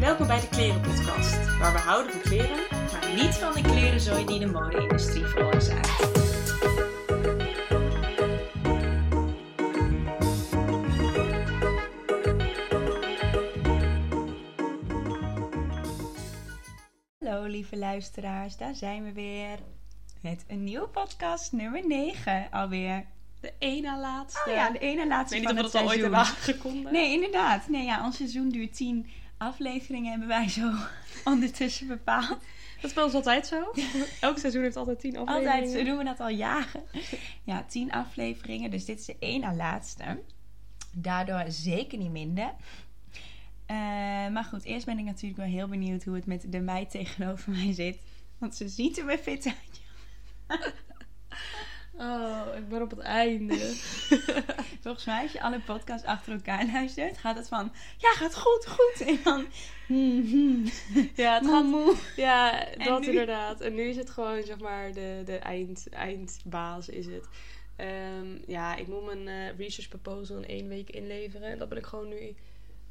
Welkom bij de Klerenpodcast, waar we houden van kleren, maar niet van de klerenzooi die de mode-industrie veroorzaakt. Hallo lieve luisteraars, daar zijn we weer. Met een nieuwe podcast, nummer 9 alweer. De ene laatste. Oh ja, de ene Ik laatste weet niet van of het we dat al ooit hebben aangekondigd. Nee, inderdaad. Nee, ja, ons seizoen duurt 10 afleveringen hebben wij zo ondertussen bepaald. Dat is bij ons altijd zo. Elk seizoen heeft altijd tien afleveringen. Altijd, zo doen we dat al jaren. Ja, 10 afleveringen, dus dit is de één na laatste. Daardoor zeker niet minder. Eh, maar goed, eerst ben ik natuurlijk wel heel benieuwd hoe het met de meid tegenover mij zit. Want ze ziet er weer fit uit. Oh, ik ben op het einde. Volgens mij, als je alle podcasts achter elkaar luistert, gaat het van... Ja, gaat goed, goed. En dan... hmm, hmm, Ja, het gaat... moe. Ja, dat nu? inderdaad. En nu is het gewoon, zeg maar, de, de eind, eindbaas is het. Ehm, ja, ik moet mijn eh, research proposal in één week inleveren. En dat ben ik gewoon nu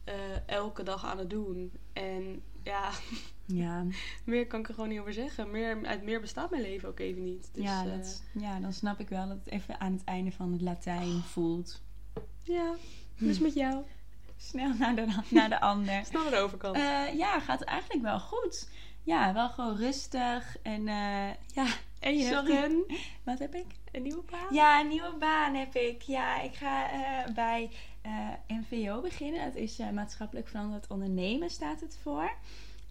eh, elke dag aan het doen. En ja, Ja, meer kan ik er gewoon niet over zeggen. Meer, uit meer bestaat mijn leven ook even niet. Dus, ja, eh, ja, dan snap ik wel dat het even aan het einde van het Latijn voelt. ja, dus met jou. Snel naar de, naar de ander. Snel naar de overkant. Eh, ja, gaat eigenlijk wel goed. Ja, wel gewoon rustig. En eh, ja, en je sorry. hebt een, wat heb ik? een nieuwe baan? Ja, een nieuwe baan heb ik. Ja, ik ga bij MVO beginnen. Dat is maatschappelijk verantwoord ondernemen staat het voor.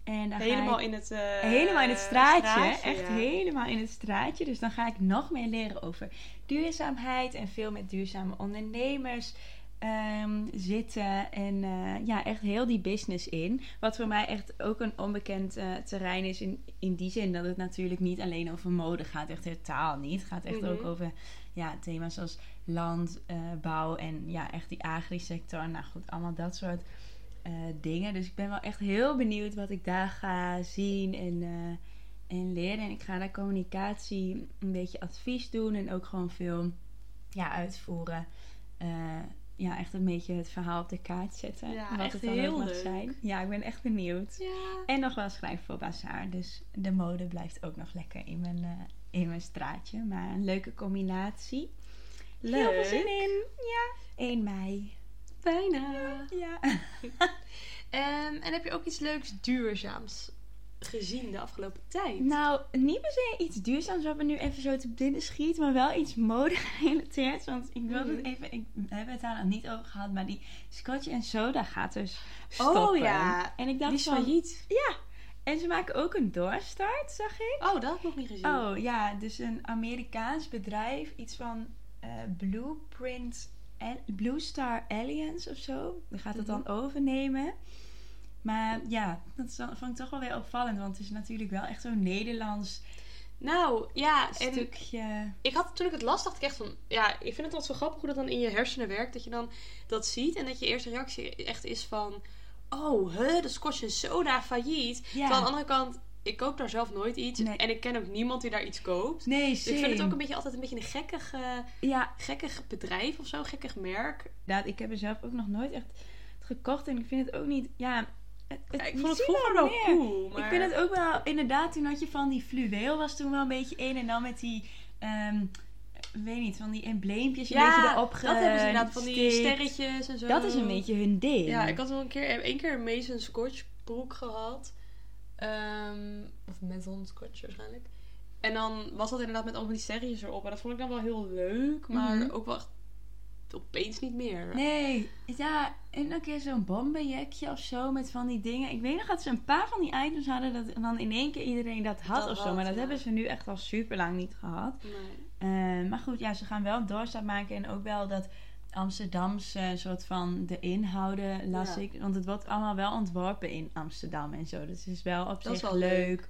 En dan Helemaal ik- in het... eh, helemaal in het straatje. straatje, echt ja. helemaal in het straatje. Dus dan ga ik nog meer leren over duurzaamheid en veel met duurzame ondernemers ehm, zitten. En eh, ja, echt heel die business in. Wat voor mij echt ook een onbekend eh, terrein is in, in die zin dat het natuurlijk niet alleen over mode gaat. Echt totaal niet. Het gaat echt Mhm. ook over ja, thema's zoals landbouw en ja, echt die agrisector. Nou goed, allemaal dat soort eh, dingen. Dus ik ben wel echt heel benieuwd wat ik daar ga zien en, eh, en leren. En ik ga daar communicatie een beetje advies doen en ook gewoon veel ja, uitvoeren. Eh, ja, echt een beetje het verhaal op de kaart zetten. Ja, wat echt het dan heel ook mag leuk. zijn. Ja, ik ben echt benieuwd. Ja. En nog wel schrijven voor Bazaar. Dus de mode blijft ook nog lekker in mijn, in mijn straatje. Maar een leuke combinatie. Heel veel Leuk. zin in. Ja, 1 mei. Bijna. Ja. Ehm, en heb je ook iets leuks duurzaams gezien de afgelopen tijd? Nou, niet per se iets duurzaams wat me nu even zo te binnen schiet, maar wel iets mode gerelateerd. Want ik wilde het Mhm. even, ik, we hebben het daar nog niet over gehad, maar die Scotch en Soda gaat dus stoppen. Oh ja, En ik dacht die is failliet. ja. En ze maken ook een doorstart, zag ik. Oh, dat heb ik nog niet gezien. Oh ja, dus een Amerikaans bedrijf, iets van eh, Blueprint, Blue Star Alliance of zo. Die gaat het Mhm. dan overnemen. Maar ja, dat dan, vond ik toch wel weer opvallend, want het is natuurlijk wel echt zo'n Nederlands Nou, ja, stukje. ik had toen ik het las, dacht ik echt van... Ja, ik vind het altijd zo grappig hoe dat dan in je hersenen werkt. Dat je dan dat ziet en dat je eerste reactie echt is van... Oh, huh, de Scotch en Soda failliet. Ja. Terwijl aan de andere kant, ik koop daar zelf nooit iets. Nee. En ik ken ook niemand die daar iets koopt. Nee, Dus ik vind het ook een beetje altijd een beetje een gekkig, eh, Ja, gekkig bedrijf of zo. Gekkig merk. ik heb er zelf ook nog nooit echt gekocht en ik vind het ook niet. Ja, het, Ja, ik vond het vroeger wel meer. cool. Maar... Ik vind het ook wel, inderdaad, toen had je van die fluweel was toen wel een beetje in. En dan met die, ik weet niet, van die embleempjes een beetje Ja, erop dat hebben ze inderdaad van die sterretjes en zo. Dat is een beetje hun ding. Ja, ik had wel een keer, één keer een Mason Scotch broek gehad. Ehm, of Mason Scotch waarschijnlijk. En dan was dat inderdaad met allemaal die sterretjes erop. En dat vond ik dan wel heel leuk, maar Mhm. ook wel echt opeens niet meer. Nee, ja, en een keer zo'n bombenjekje of zo met van die dingen. Ik weet nog dat ze een paar van die items hadden dat dan in één keer iedereen dat had Dat of zo. Maar dat ja. hebben ze nu echt al super lang niet gehad. Nee. Eh, maar goed, ja, ze gaan wel een doorstart maken en ook wel dat Amsterdamse soort van de inhouden las Ja. ik. Want het wordt allemaal wel ontworpen in Amsterdam en zo. Dus het is wel op Dat zich wel leuk,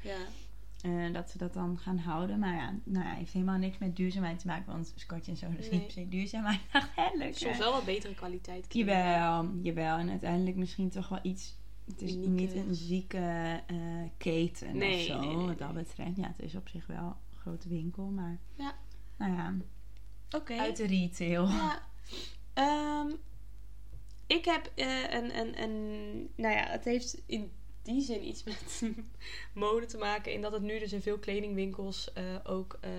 eh, dat ze dat dan gaan houden. Maar ja, nou ja, heeft helemaal niks met duurzaamheid te maken. Want Scotch en zo is Nee. niet per se duurzaam. Maar ik dacht, hè, leuk. Soms wel wat betere kwaliteit. Jawel, jawel. En uiteindelijk misschien toch wel iets... Het is Unieke. niet een zieke eh, keten of Nee, zo, nee, nee, wat dat betreft. Ja, het is op zich wel een grote winkel, maar... Ja. Nou ja, Oké. uit de retail. Ja. Ehm, ik heb eh, een, een, een... Nou ja, het heeft in die zin iets met mode te maken. In dat het nu dus in veel kledingwinkels eh, ook eh,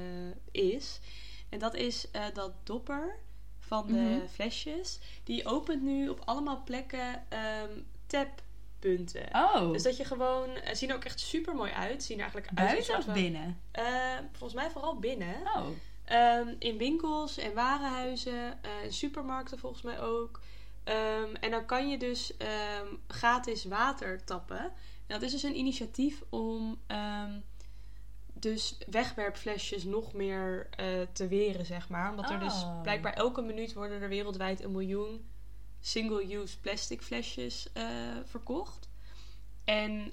is. En dat is dat dopper van de Mhm. flesjes. Die opent nu op allemaal plekken ehm tappunten. Oh, Dus dat je gewoon... Ze zien er ook echt super mooi uit. Zien er eigenlijk uit buiten of binnen? Volgens mij vooral binnen. Oh, Ehm, in winkels en warenhuizen, in supermarkten volgens mij ook. Ehm, en dan kan je dus ehm, gratis water tappen. En dat is dus een initiatief om dus wegwerpflesjes nog meer eh, te weren, zeg maar. Omdat er dus Oh. blijkbaar elke minuut worden er wereldwijd een miljoen single-use plastic flesjes eh, verkocht. En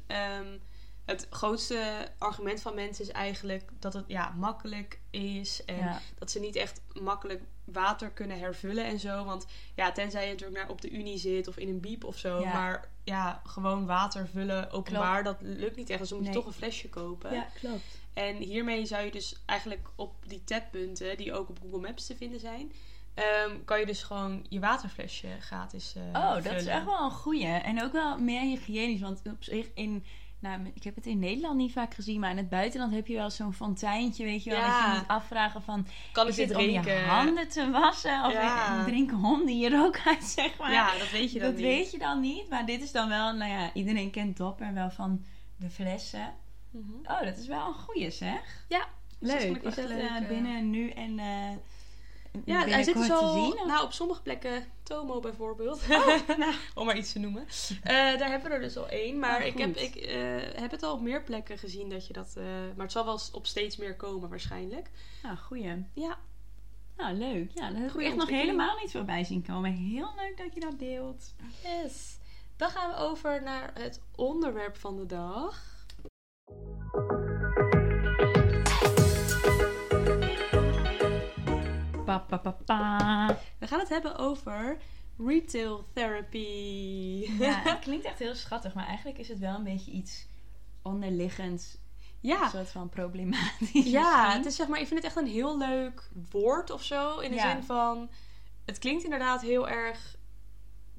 het grootste argument van mensen is eigenlijk dat het ja, makkelijk is. En ja. dat ze niet echt makkelijk water kunnen hervullen en zo. Want ja, tenzij je natuurlijk naar op de unie zit of in een biep of zo. Ja. Maar ja, gewoon water vullen openbaar, dat lukt niet echt. Dus dan moet je Nee. toch een flesje kopen. ja, klopt. En hiermee zou je dus eigenlijk op die tappunten, die ook op Google Maps te vinden zijn... ehm, kan je dus gewoon je waterflesje gratis eh Oh, dat is echt wel een goeie. En ook wel meer hygiënisch. Want op zich in... Nou, ik heb het in Nederland niet vaak gezien, maar in het buitenland heb je wel zo'n fonteintje, weet je wel. Ja. Dat je moet afvragen van, Kan ik dit dit om je drinken? handen te wassen? Of Ja. drinken honden hier ook uit, zeg maar. Ja, dat weet je dan dat niet. weet je dan niet. Maar dit is dan wel, nou ja, iedereen kent Dopper wel van de flessen. Mhm. Oh, dat is wel een goeie zeg. Ja, dus dat Leuk. Is dat leuk, eh, eh. binnen nu en eh Ja, hij zit dus al... zien? Nou, op sommige plekken, Tomo bijvoorbeeld, Oh, nou. om maar iets te noemen. Eh, daar hebben we er dus al één. Maar Oh, ik, heb, ik eh, heb het al op meer plekken gezien dat je dat... eh, maar het zal wel op steeds meer komen waarschijnlijk. Nou, goeie. Ja, Nou, leuk. Ja, dat heb ik Goeie echt nog helemaal niet voorbij zien komen. Heel leuk dat je dat deelt. yes. Dan gaan we over naar het onderwerp van de dag. Pa, pa, pa, pa. We gaan het hebben over retail therapy. Ja, het klinkt echt heel schattig, maar eigenlijk is het wel een beetje iets onderliggends, een ja. soort van problematisch. Ja, het is zeg maar, ik vind het echt een heel leuk woord of zo. In de Ja. zin van, het klinkt inderdaad heel erg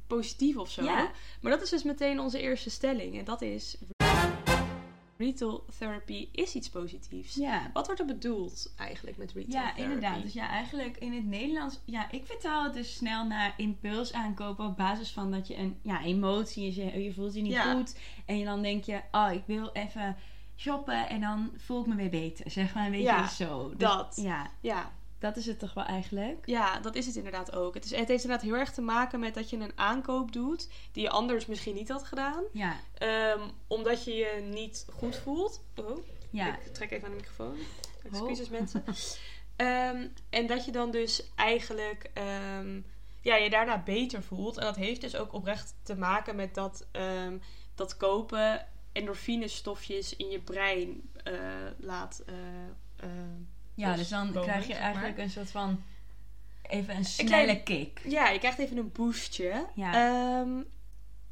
positief of zo. Ja. Maar dat is dus meteen onze eerste stelling. En dat is, retail therapy is iets positiefs. Ja. Wat wordt er bedoeld eigenlijk met retail Ja, therapy? inderdaad. Dus ja, eigenlijk in het Nederlands... Ja, ik vertaal het dus snel naar impuls aankopen op basis van dat je een ja, emotie is. Je, je voelt je niet Ja. goed. En je dan denk je, oh, ik wil even shoppen en dan voel ik me weer beter. Zeg maar een beetje Ja, zo. Dus, dat. Ja, Ja, dat is het toch wel eigenlijk. ja, dat is het inderdaad ook. Het, is, het heeft inderdaad heel erg te maken met dat je een aankoop doet die je anders misschien niet had gedaan. Ja, Ehm, omdat je je niet goed voelt. Oh, ja. Ik trek even aan de microfoon. Excuses mensen. Ehm, en dat je dan dus eigenlijk ehm, ja, je daarna beter voelt. En dat heeft dus ook oprecht te maken met dat, dat kopen endorfinestofjes in je brein eh, laat. eh, eh, Ja, dus dan krijg je maar. eigenlijk een soort van... Even een klein- snelle kick. ja, je krijgt even een boostje. Ja. Ehm,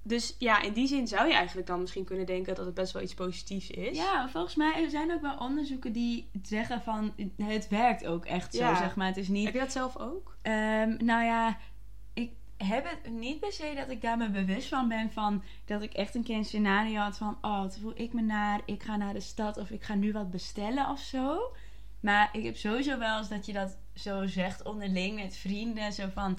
dus ja, in die zin zou je eigenlijk dan misschien kunnen denken dat het best wel iets positiefs is. Ja, volgens mij zijn er ook wel onderzoeken die zeggen van... Het werkt ook echt zo, zeg maar. Het is niet... Heb je dat zelf ook? Ehm, nou ja, ik heb het niet per se dat ik daar me bewust van ben van dat ik echt een keer een scenario had van oh, wat voel ik me naar, ik ga naar de stad of ik ga nu wat bestellen of zo. Maar ik heb sowieso wel eens dat je dat zo zegt onderling met vrienden, zo van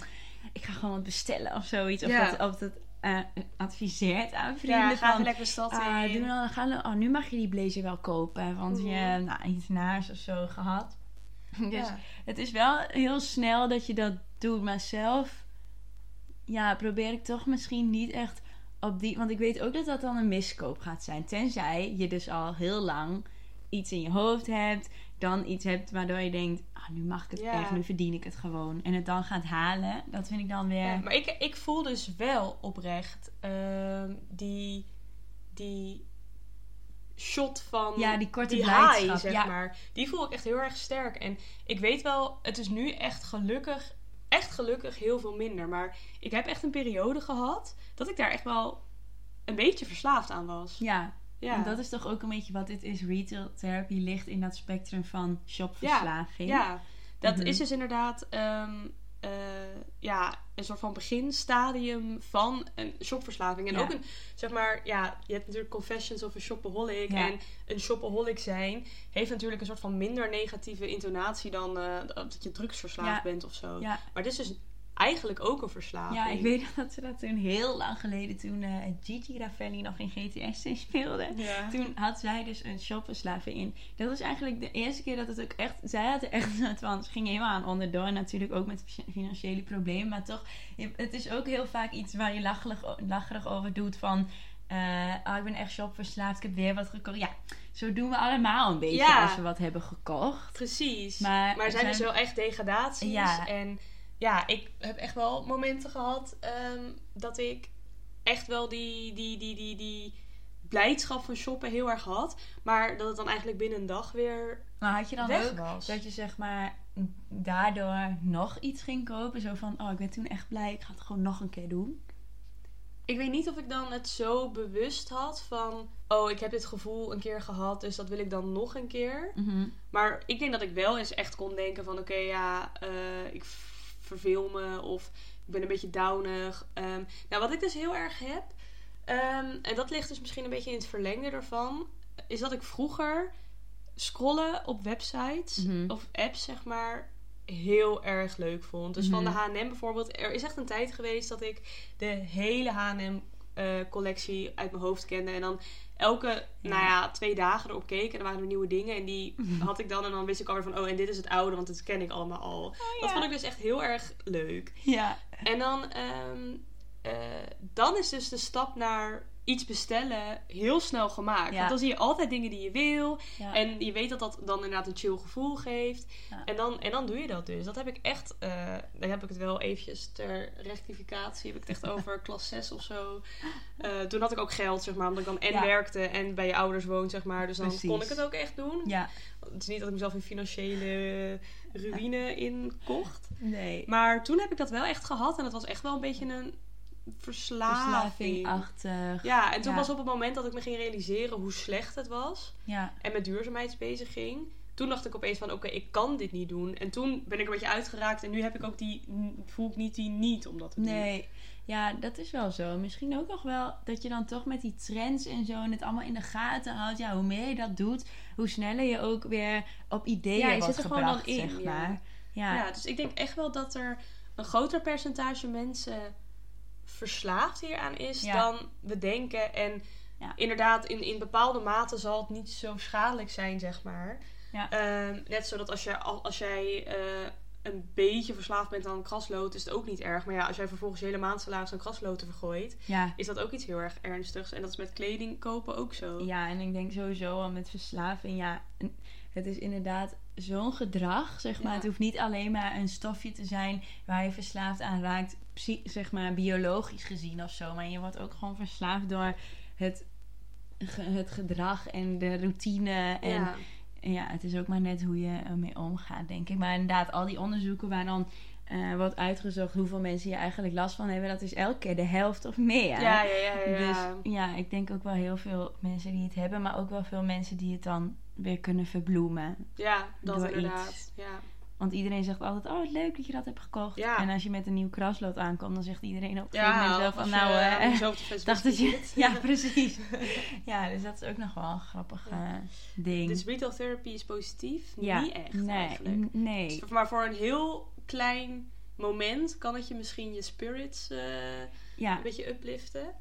ik ga gewoon wat bestellen of zoiets. Of Ja. dat, of dat eh, adviseert aan vrienden Ja, ga van lekker stad Ah, in. doe dan, gaan oh, nu mag je die blazer wel kopen. Want je hebt nou, iets naars of zo gehad. Dus Ja. het is wel heel snel dat je dat doet. Maar zelf ja, probeer ik toch misschien niet echt op die... Want ik weet ook dat dat dan een miskoop gaat zijn. Tenzij je dus al heel lang iets in je hoofd hebt. Dan iets hebt waardoor je denkt... Ah, nu mag ik het Ja. echt, nu verdien ik het gewoon. En het dan gaat halen. Dat vind ik dan weer... Ja, maar ik, ik voel dus wel oprecht ehm, die, die shot van Ja, die korte die blijdschap, high, zeg ja. maar. Die voel ik echt heel erg sterk. En ik weet wel, het is nu echt gelukkig, echt gelukkig heel veel minder. Maar ik heb echt een periode gehad dat ik daar echt wel een beetje verslaafd aan was. Ja, Ja, En dat is toch ook een beetje wat dit is. Retail therapy ligt in dat spectrum van shopverslaving. ja dat Mhm. is dus inderdaad... ehm, eh, ja, een soort van beginstadium van een shopverslaving. En Ja. ook een, zeg maar, ja, je hebt natuurlijk Confessions of a Shopaholic. Ja. En een shopaholic zijn heeft natuurlijk een soort van minder negatieve intonatie dan eh, dat je drugsverslaafd Ja. bent of zo. Ja. Maar dit is dus eigenlijk ook een verslaving. Ja, ik weet dat ze dat toen heel lang geleden, toen eh, Gigi Ravelli nog in GTS speelde. Ja. Toen had zij dus een shopverslaving in. Dat was eigenlijk de eerste keer dat het ook echt... Zij had er echt soort van... Ze ging helemaal aan onderdoor. Natuurlijk ook met fi- financiële problemen. Maar toch, het is ook heel vaak iets waar je lacherig, lacherig over doet. Van, eh, oh, ik ben echt shopverslaafd. Ik heb weer wat gekocht. Ja, zo doen we allemaal een beetje Ja. als we wat hebben gekocht. Precies. Maar Maar, er zijn dus wel echt degradaties. Ja. En ja, ik heb echt wel momenten gehad ehm, dat ik echt wel die, die, die, die, die blijdschap van shoppen heel erg had. Maar dat het dan eigenlijk binnen een dag weer Maar had je dan weg ook was. dat je zeg maar daardoor nog iets ging kopen? Zo van, oh, ik ben toen echt blij. Ik ga het gewoon nog een keer doen. Ik weet niet of ik dan het zo bewust had van... Oh, ik heb dit gevoel een keer gehad, dus dat wil ik dan nog een keer. Maar ik denk dat ik wel eens echt kon denken van... Oké, ja, eh, ik verveel me of ik ben een beetje downig. Ehm, nou, wat ik dus heel erg heb... ehm, en dat ligt dus misschien een beetje in het verlengde ervan... Is dat ik vroeger scrollen op websites Mhm. of apps, zeg maar... Heel erg leuk vond. Dus van de Mhm. H&M bijvoorbeeld. Er is echt een tijd geweest dat ik de hele H&M eh, collectie uit mijn hoofd kende. En dan elke, nou ja, twee dagen erop keek. En er waren er nieuwe dingen. En die had ik dan. En dan wist ik alweer van, oh, en dit is het oude. Want dit ken ik allemaal al. Dat Oh, ja. vond ik dus echt heel erg leuk. Ja. En dan, ehm, eh, dan is dus de stap naar iets bestellen heel snel gemaakt. Ja. Want dan zie je altijd dingen die je wil. ja. En je weet dat dat dan inderdaad een chill gevoel geeft. Ja. En, dan, en dan doe je dat dus. Dat heb ik echt... eh dan heb ik het wel eventjes ter rectificatie. Heb ik het echt over klas 6 of zo. Eh, toen had ik ook geld, zeg maar. Omdat ik dan en werkte en bij je ouders woont, zeg maar. Dus dan Precies. kon ik het ook echt doen. ja. Het is niet dat ik mezelf in financiële ruïne in kocht. Nee. Maar toen heb ik dat wel echt gehad. En dat was echt wel een beetje een verslaving. Verslavingachtig. Ja, en toen Ja. was op het moment dat ik me ging realiseren hoe slecht het was Ja. en met duurzaamheid bezig ging. Toen dacht ik opeens van oké, ik kan dit niet doen. En toen ben ik een beetje uitgeraakt en nu heb ik ook die, voel ik niet die niet om dat te doen. Nee. Ja, dat is wel zo. Misschien ook nog wel dat je dan toch met die trends en zo en het allemaal in de gaten houdt. Ja, hoe meer je dat doet, hoe sneller je ook weer op ideeën Ja, je wordt zit er gewoon gebracht, dan in, zeg ja. maar. Ja. Ja, dus ik denk echt wel dat er een groter percentage mensen verslaafd hieraan is Ja. dan we denken. En Ja. inderdaad, in, in bepaalde mate zal het niet zo schadelijk zijn, zeg maar. Ja. Ehm, net zodat als, je, al- als jij eh, een beetje verslaafd bent aan kraslood, is het ook niet erg. Maar ja, als jij vervolgens je hele maand salaris aan krasloten vergooit, Ja. is dat ook iets heel erg ernstigs. En dat is met kleding kopen ook zo. Ja, en ik denk sowieso al met verslaving, ja, het is inderdaad zo'n gedrag, zeg maar. Ja. Het hoeft niet alleen maar een stofje te zijn waar je verslaafd aan raakt, zeg maar biologisch gezien of zo. Maar je wordt ook gewoon verslaafd door het, het gedrag en de routine. En ja. ja. het is ook maar net hoe je ermee omgaat, denk ik. Maar inderdaad, al die onderzoeken waar dan eh, wordt uitgezocht hoeveel mensen hier eigenlijk last van hebben, dat is elke keer de helft of meer. Ja, ja, ja, ja, ja. Dus ja, ik denk ook wel heel veel mensen die het hebben, maar ook wel veel mensen die het dan weer kunnen verbloemen. Ja, dat Door inderdaad. iets. Ja. Want iedereen zegt altijd, oh wat leuk dat je dat hebt gekocht. Ja. En als je met een nieuw kraslood aankomt, dan zegt iedereen op een gegeven moment wel van, nou, eh, fles dacht dat je... Ja, precies. ja, dus dat is ook nog wel een grappig eh, ding. Dus retail therapy is positief? ja, Niet echt nee, eigenlijk. nee. Dus Maar voor een heel klein moment kan het je misschien je spirits eh, een beetje upliften.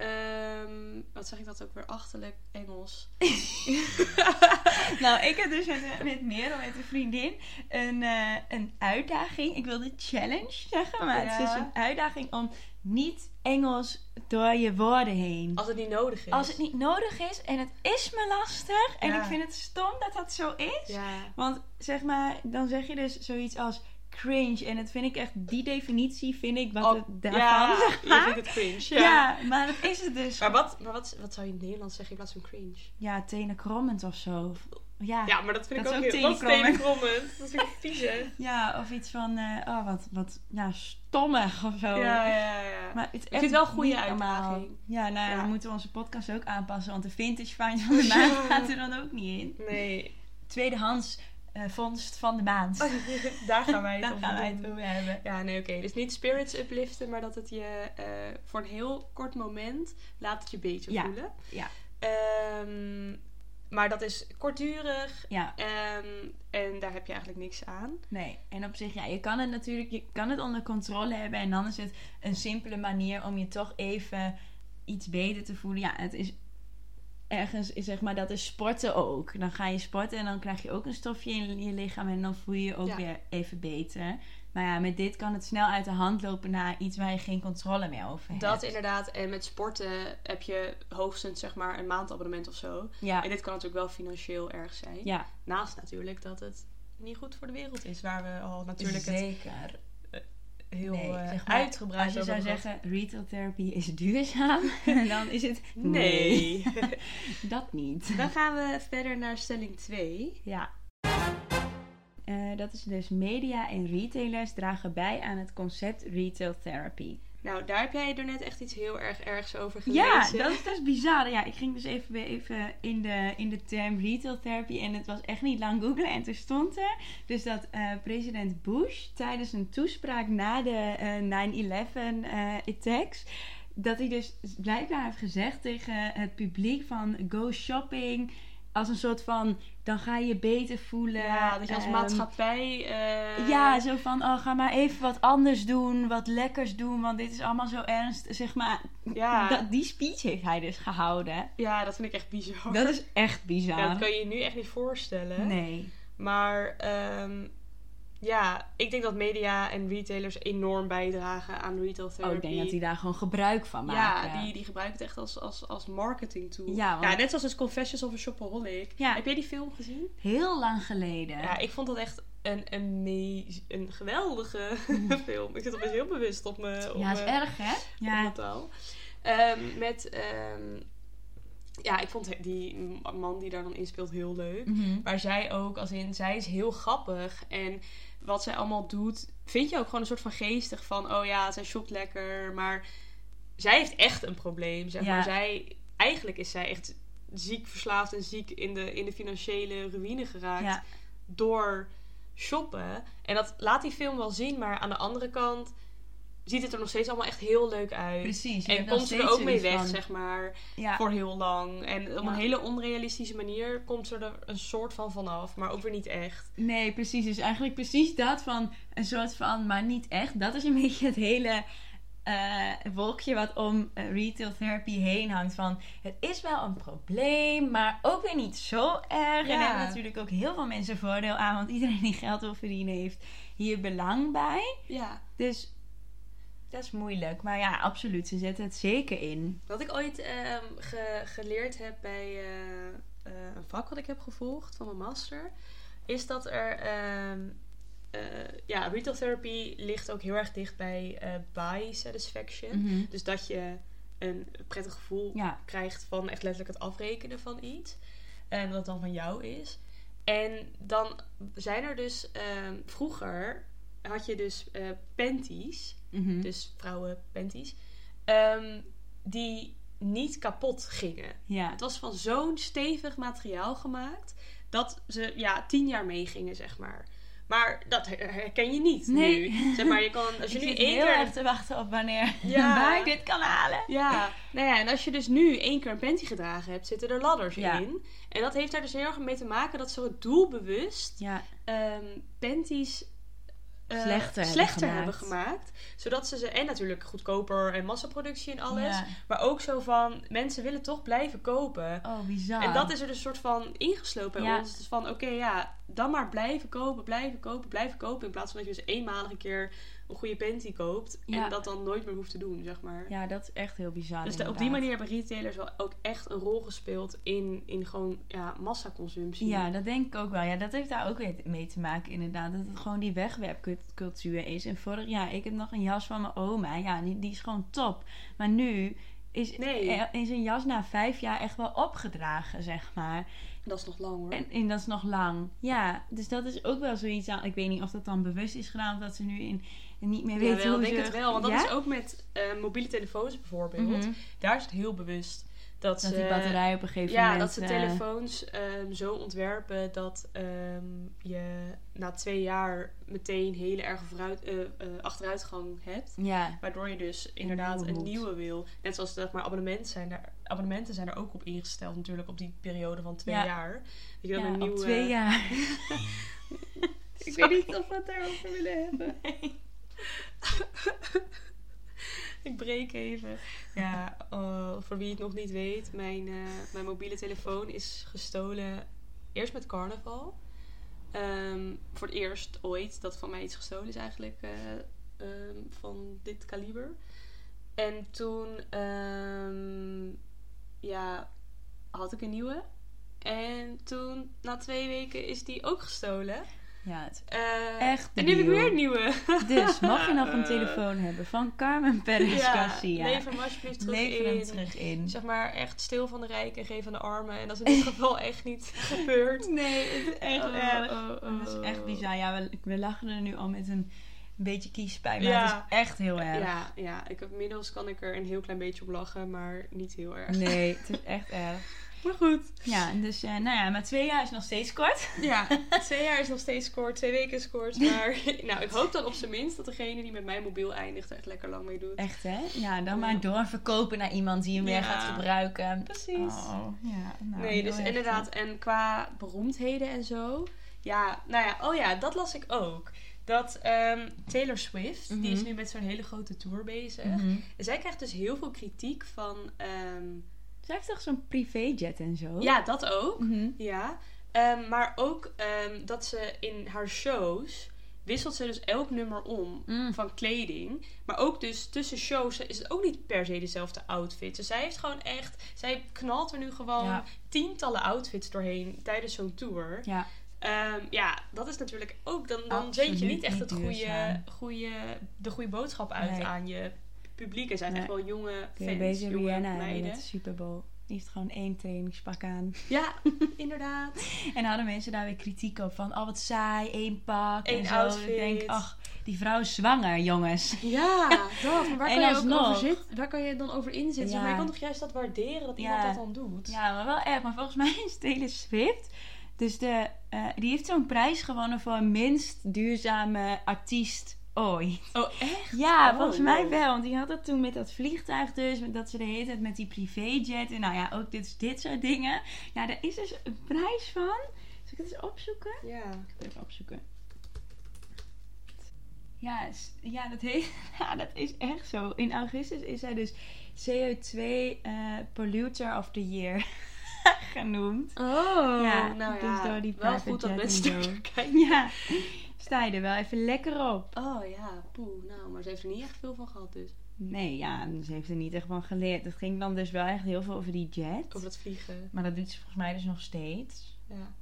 Ehm, wat zeg ik dat ook weer achterlijk Engels? nou, ik heb dus met, met Merel, met een vriendin, een, eh, een uitdaging. Ik wilde challenge zeggen, maar het is een uitdaging om niet Engels door je woorden heen. Als het niet nodig is. Als het niet nodig is en het is me lastig en Ja. ik vind het stom dat dat zo is. Ja. Want zeg maar, dan zeg je dus zoiets als cringe en dat vind ik echt, die definitie vind ik wat Oh, het daarvan ja, zeg je maar. vindt het cringe. Ja. Ja. maar dat is het dus. Maar, wat, maar wat, wat zou je in het Nederlands zeggen in plaats van cringe? Ja, tenen krommend of zo. Ja. Ja, maar dat vind Dat ik ook ook heel... Dat is tenenkrommend. tenenkrommend. Dat vind ik vies, hè? Ja, of iets van, eh, oh, wat, wat, ja, stommig of zo. Ja, ja, ja. Maar het is Ik vind wel een goede uitdaging. Ja, nou ja, we moeten onze podcast ook aanpassen, want de vintage find van de maand gaat er dan ook niet in. Nee. Tweedehands eh, vondst van de maand. Daar gaan wij het Daar over gaan wij het over hebben. Ja, nee, oké. Dus niet spirits upliften, maar dat het je eh, voor een heel kort moment laat het je beter Ja, voelen. ja. Ehm, maar dat is kortdurig Ja, ehm, en daar heb je eigenlijk niks aan. nee. En op zich, ja, je kan het natuurlijk, je kan het onder controle hebben. En dan is het een simpele manier om je toch even iets beter te voelen. Ja, het is ergens, zeg maar, dat is sporten ook. Dan ga je sporten en dan krijg je ook een stofje in je lichaam. En dan voel je je ook Ja. weer even beter. Maar ja, met dit kan het snel uit de hand lopen naar iets waar je geen controle meer over hebt. Dat inderdaad. En met sporten heb je hoogstens zeg maar een maandabonnement of zo. Ja, En dit kan natuurlijk wel financieel erg zijn. ja Naast natuurlijk dat het niet goed voor de wereld is. Waar we al natuurlijk het zeker. Heel Nee, eh, zeg maar, uitgebreid Als je zou zeggen, retail therapy is duurzaam, dan is het Nee. dat niet. Dan gaan we verder naar stelling 2. Ja. Eh, dat is dus media en retailers dragen bij aan het concept retail therapy. Nou, daar heb jij er net echt iets heel erg ergs over gelezen. Ja, dat is bizar. Ja, ik ging dus even, even in, de, in de term retail therapy en het was echt niet lang googlen. En toen stond er dus dat eh, president Bush tijdens een toespraak na de eh 9-11 eh, attacks... Dat hij dus blijkbaar heeft gezegd tegen het publiek van go shopping als een soort van dan ga je je beter voelen. Ja, dat je als Ehm, maatschappij... eh, ja, zo van, oh, ga maar even wat anders doen, wat lekkers doen, want dit is allemaal zo ernst. Zeg maar, Ja. dat, die speech heeft hij dus gehouden. ja, dat vind ik echt bizar. Dat is echt bizar. Ja, dat kan je je nu echt niet voorstellen. Nee. Maar ehm, ja, ik denk dat media en retailers enorm bijdragen aan retail therapy. Oh, ik denk dat hij daar gewoon gebruik van maakt. Ja, die, die gebruiken het echt als, als, als marketing tool. Ja, want- net zoals het Confessions of a Shopaholic. Ja. Heb jij die film gezien? Heel lang geleden. Ja, ik vond dat echt een, een, geweldige film. Ik zit opeens heel bewust op mijn, Ja, is mijn, erg, hè? Ja. mijn taal. Ehm, met, ehm, ja, ik vond die man die daar dan in speelt heel leuk. Mhm. Maar zij ook, als in, zij is heel grappig. En wat zij allemaal doet, vind je ook gewoon een soort van geestig van, oh ja, zij shopt lekker. Maar zij heeft echt een probleem, zeg Ja. maar. Zij, eigenlijk is zij echt ziek verslaafd en ziek in de, in de financiële ruïne geraakt Ja. door shoppen. En dat laat die film wel zien, maar aan de andere kant ziet het er nog steeds allemaal echt heel leuk uit. Precies. En komt ze er ook mee weg, van- zeg maar Ja. voor heel lang. En op Ja. een hele onrealistische manier komt ze er een soort van vanaf, maar ook weer niet echt. Nee, precies. Dus eigenlijk precies dat van een soort van, maar niet echt. Dat is een beetje het hele eh, wolkje wat om eh, retail therapy heen hangt. Van het is wel een probleem, maar ook weer niet zo erg. En Ja. er hebben natuurlijk ook heel veel mensen voordeel aan, want iedereen die geld wil verdienen heeft hier belang bij. Ja. Dus dat is moeilijk. Maar ja, absoluut. Ze zetten het zeker in. Wat ik ooit ehm, ge- geleerd heb bij eh, eh, een vak wat ik heb gevolgd van mijn master, is dat er. ehm, eh, ja, retail therapy ligt ook heel erg dicht bij buy satisfaction. Dus dat je een prettig gevoel Ja. krijgt van echt letterlijk het afrekenen van iets. En dat het dan van jou is. En dan zijn er dus ehm, vroeger had je dus eh Mhm. dus vrouwen panties, ehm, die niet kapot gingen. ja. Het was van zo'n stevig materiaal gemaakt dat ze ja tien jaar meegingen zeg maar. Maar dat her- herken je niet Nee. nu. Zeg maar, je kan als je ik nu één heel keer erg te wachten op wanneer Ja. waar ik dit kan halen. Ja, nou ja, en als je dus nu één keer een panty gedragen hebt, zitten er ladders Ja. in. En dat heeft daar dus heel erg mee te maken dat ze doelbewust Ja, ehm panties eh, Slechter hebben slechter gemaakt. hebben gemaakt. Zodat ze ze, en natuurlijk goedkoper en massaproductie en alles. Ja. Maar ook zo van, mensen willen toch blijven kopen. Oh, bizar. En dat is er dus een soort van ingeslopen bij Ja. ons. Dus van, oké, ja, dan maar blijven kopen, blijven kopen, blijven kopen. In plaats van dat je dus eenmalig een keer een goede panty koopt. Ja. En dat dan nooit meer hoeft te doen, zeg maar. Ja, dat is echt heel bizar. Dus de- op die manier hebben retailers wel ook echt een rol gespeeld in, in gewoon ja, massaconsumptie. Ja, dat denk ik ook wel. Ja, dat heeft daar ook weer mee te maken, inderdaad. Dat het gewoon die wegwerpcultuur is. En vorig jaar, ik heb nog een jas van mijn oma. Ja, die, die is gewoon top. Maar nu is, Nee. is een jas na vijf jaar echt wel opgedragen, zeg maar. Dat is nog lang hoor. En, en dat is nog lang. Ja, dus dat is ook wel zoiets aan. Ik weet niet of dat dan bewust is gedaan of dat ze nu in, niet meer weten wel, hoe denk ze... het wel. Want dat Ja? is ook met eh, mobiele telefoons bijvoorbeeld. Mhm. Daar is het heel bewust. Dat, Dat ze, die batterij op een gegeven ja, moment... dat ze eh, telefoons ehm, zo ontwerpen dat ehm, je na twee jaar meteen hele erg vooruit, eh, eh, achteruitgang hebt. ja, Waardoor je dus inderdaad nieuwe een nieuwe wil. Net zoals zeg maar, abonnementen, zijn er, abonnementen zijn er ook op ingesteld natuurlijk op die periode van twee Ja. jaar. Dat je dan ja, een nieuwe... twee jaar. Ik weet niet of we het daarover willen hebben. Ik breek even. Ja, oh, voor wie het nog niet weet, mijn, eh, mijn mobiele telefoon is gestolen. Eerst met carnaval. Ehm, voor het eerst ooit dat van mij iets gestolen is eigenlijk eh, ehm, van dit kaliber. En toen ehm, ja, had ik een nieuwe. En toen, na twee weken, is die ook gestolen. Ja, het Eh, Echt En nu heb ik weer een nieuwe. Dus, mag je nog een Eh, telefoon hebben van Carmen Perez ja, Garcia? lever hem alsjeblieft terug Lever in. hem terug in. Zeg maar echt stil van de rijken en geef aan de armen. En dat is in dit geval echt niet gebeurd. Nee, het is echt Oh, erg. oh, oh. Het is echt bizar. Ja, we, we lachen er nu al met een beetje kiespijn. Maar Ja. het is echt heel erg. Ja, ja, ik inmiddels kan ik er een heel klein beetje op lachen, maar niet heel erg. Nee, het is echt erg. Maar goed. Ja, dus eh, nou ja, maar twee jaar is nog steeds kort. Ja, twee jaar is nog steeds kort, twee weken is kort. Maar nou, ik hoop dan op zijn minst dat degene die met mijn mobiel eindigt er echt lekker lang mee doet. Echt hè? Ja, dan maar doorverkopen naar iemand die hem weer gaat gebruiken. Precies. Oh, ja. Nou, nee, dus inderdaad. En qua beroemdheden en zo. Ja, nou ja, oh ja, dat las ik ook. Dat ehm, Taylor Swift, die is Mhm. nu met zo'n hele grote tour bezig. Mhm. En zij krijgt dus heel veel kritiek van... ehm, Zij heeft toch zo'n privéjet en zo? ja, dat ook. Mhm. Ja. Ehm, maar ook ehm, dat ze in haar shows... wisselt ze dus elk nummer om Mm. van kleding. Maar ook dus tussen shows is het ook niet per se dezelfde outfit. Dus zij heeft gewoon echt... Zij knalt er nu gewoon Ja. tientallen outfits doorheen tijdens zo'n tour. Ja, Ehm, ja, dat is natuurlijk ook... Dan, dan zend je niet echt het goede, goede, de goede boodschap uit Nee. aan je publiek. Er zijn Nee. echt wel jonge fans, jonge Rihanna meiden. met de Super Bowl. Die heeft gewoon één trainingspak aan. Ja, inderdaad. En hadden mensen daar weer kritiek op van, oh wat saai, één pak Eén en zo. outfit. Ik denk, ach, die vrouw is zwanger, jongens. Ja, dat. Maar waar En kan, je ook alsnog. over zitten? waar kan je dan over inzetten? Ja. Maar je kan toch juist dat waarderen dat iemand Ja. dat dan doet? Ja, maar wel erg. Maar volgens mij is Taylor Swift... Dus de, eh, die heeft zo'n prijs gewonnen voor minst duurzame artiest ooit. Oh, echt? Ja, Oh, volgens mij wel. Want die had dat toen met dat vliegtuig dus. Met dat ze de hele tijd met die privéjet. En nou ja, ook dit, dit soort dingen. Ja, daar is dus een prijs van. Zal ik het eens opzoeken? Ja. Even opzoeken. Ja, ja, dat heet, ja, dat is echt zo. In augustus is hij dus CO2 eh, Polluter of the Year genoemd. Oh, Ja, nou dus ja. door die wel goed dat mensen kijken. Ja, er wel even lekker op. Oh ja, poeh. Nou, maar ze heeft er niet echt veel van gehad dus. Nee, ja, ze heeft er niet echt van geleerd. Het ging dan dus wel echt heel veel over die jet. Over dat vliegen. Maar dat doet ze volgens mij dus nog steeds. Ja.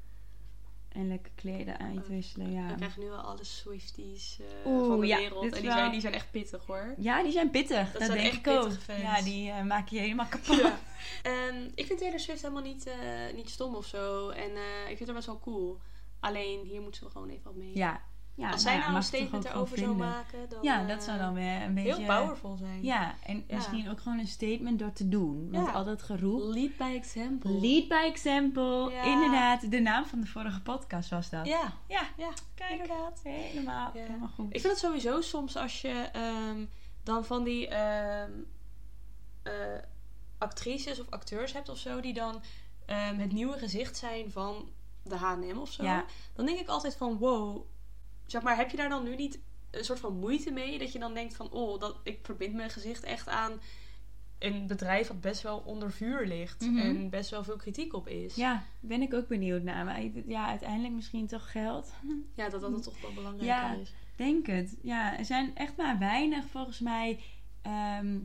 En lekker kleden uitwisselen, ja. We krijgen nu al alle Swifties eh, Oeh, van de ja, wereld. En die, wel- zijn, die zijn echt pittig hoor. Ja, die zijn pittig. Dat, zijn denk echt ik ook. fans. Ja, die eh, maak je helemaal kapot. Ja. En ik vind Taylor Swift helemaal niet, eh, niet stom of zo. En ik vind haar best wel cool. Alleen hier moeten we gewoon even wat mee. Ja. Ja Als nou zij nou een statement erover zou maken, dan... Ja, eh, dat zou dan weer een beetje... Heel powerful zijn. Ja, en Ja. misschien ook gewoon een statement door te doen. Want Ja. al dat geroep... Lead by example. Lead by example. Ja. Inderdaad, de naam van de vorige podcast was dat. Ja, Ja, ja, kijk. Inderdaad. helemaal, helemaal goed. Ik vind het sowieso soms als je ehm, dan van die ehm, eh, actrices of acteurs hebt of zo, die dan ehm, het nieuwe gezicht zijn van de HM of zo. Ja. Dan denk ik altijd van wow, zeg maar, heb je daar dan nu niet een soort van moeite mee? Dat je dan denkt van oh, dat, ik verbind mijn gezicht echt aan een bedrijf wat best wel onder vuur ligt Mhm. en best wel veel kritiek op is. Ja, ben ik ook benieuwd naar. Maar ja, uiteindelijk misschien toch geld. Ja, dat dat het toch wel belangrijker Ja. is. Denk het. Ja, er zijn echt maar weinig volgens mij ehm,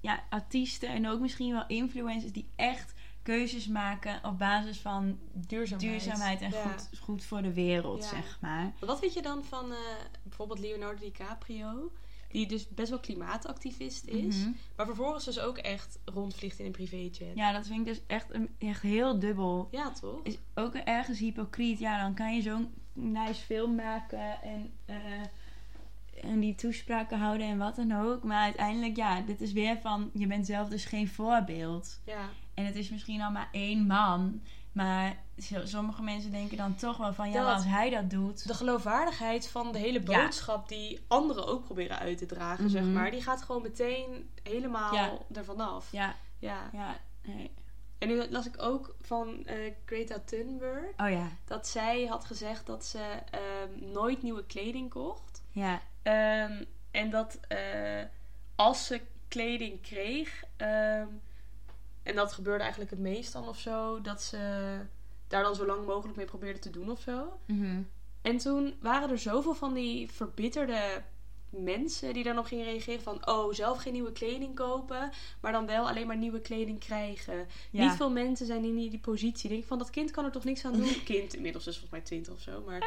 ja, artiesten en ook misschien wel influencers die echt keuzes maken op basis van Duurzaamheid. duurzaamheid en Ja. goed, goed voor de wereld, Ja. zeg maar. Wat vind je dan van eh, bijvoorbeeld Leonardo DiCaprio? Die dus best wel klimaatactivist is. Mhm. Maar vervolgens dus ook echt rondvliegt in een privéjet. Ja, Ja, dat vind ik dus echt, een- echt heel dubbel. toch? Is ook ergens hypocriet. Ja, dan kan je zo'n nice film maken en eh, en die toespraken houden en wat dan ook. Maar uiteindelijk, ja, dit is weer van, je bent zelf dus geen voorbeeld. Ja. En het is misschien al maar één man. Maar sommige mensen denken dan toch wel van, ja, Dat- als hij dat doet. De geloofwaardigheid van de hele Ja. boodschap die anderen ook proberen uit te dragen, zeg Mhm. maar, die gaat gewoon meteen helemaal Ja. ervan af. Ja, Ja. ja, nee. En nu las ik ook van eh, Greta Thunberg Oh ja, dat zij had gezegd dat ze ehm, nooit nieuwe kleding kocht. ja, Ehm, en dat eh, als ze kleding kreeg, ehm, en dat gebeurde eigenlijk het meest dan of zo, dat ze daar dan zo lang mogelijk mee probeerde te doen of zo. Mhm. En toen waren er zoveel van die verbitterde mensen die daarop gingen reageren van... oh, zelf geen nieuwe kleding kopen, maar dan wel alleen maar nieuwe kleding krijgen. Ja. Niet veel mensen zijn in die, positie. Denk ik van, dat kind kan er toch niks aan doen? kind, inmiddels is volgens mij 20 of zo, maar...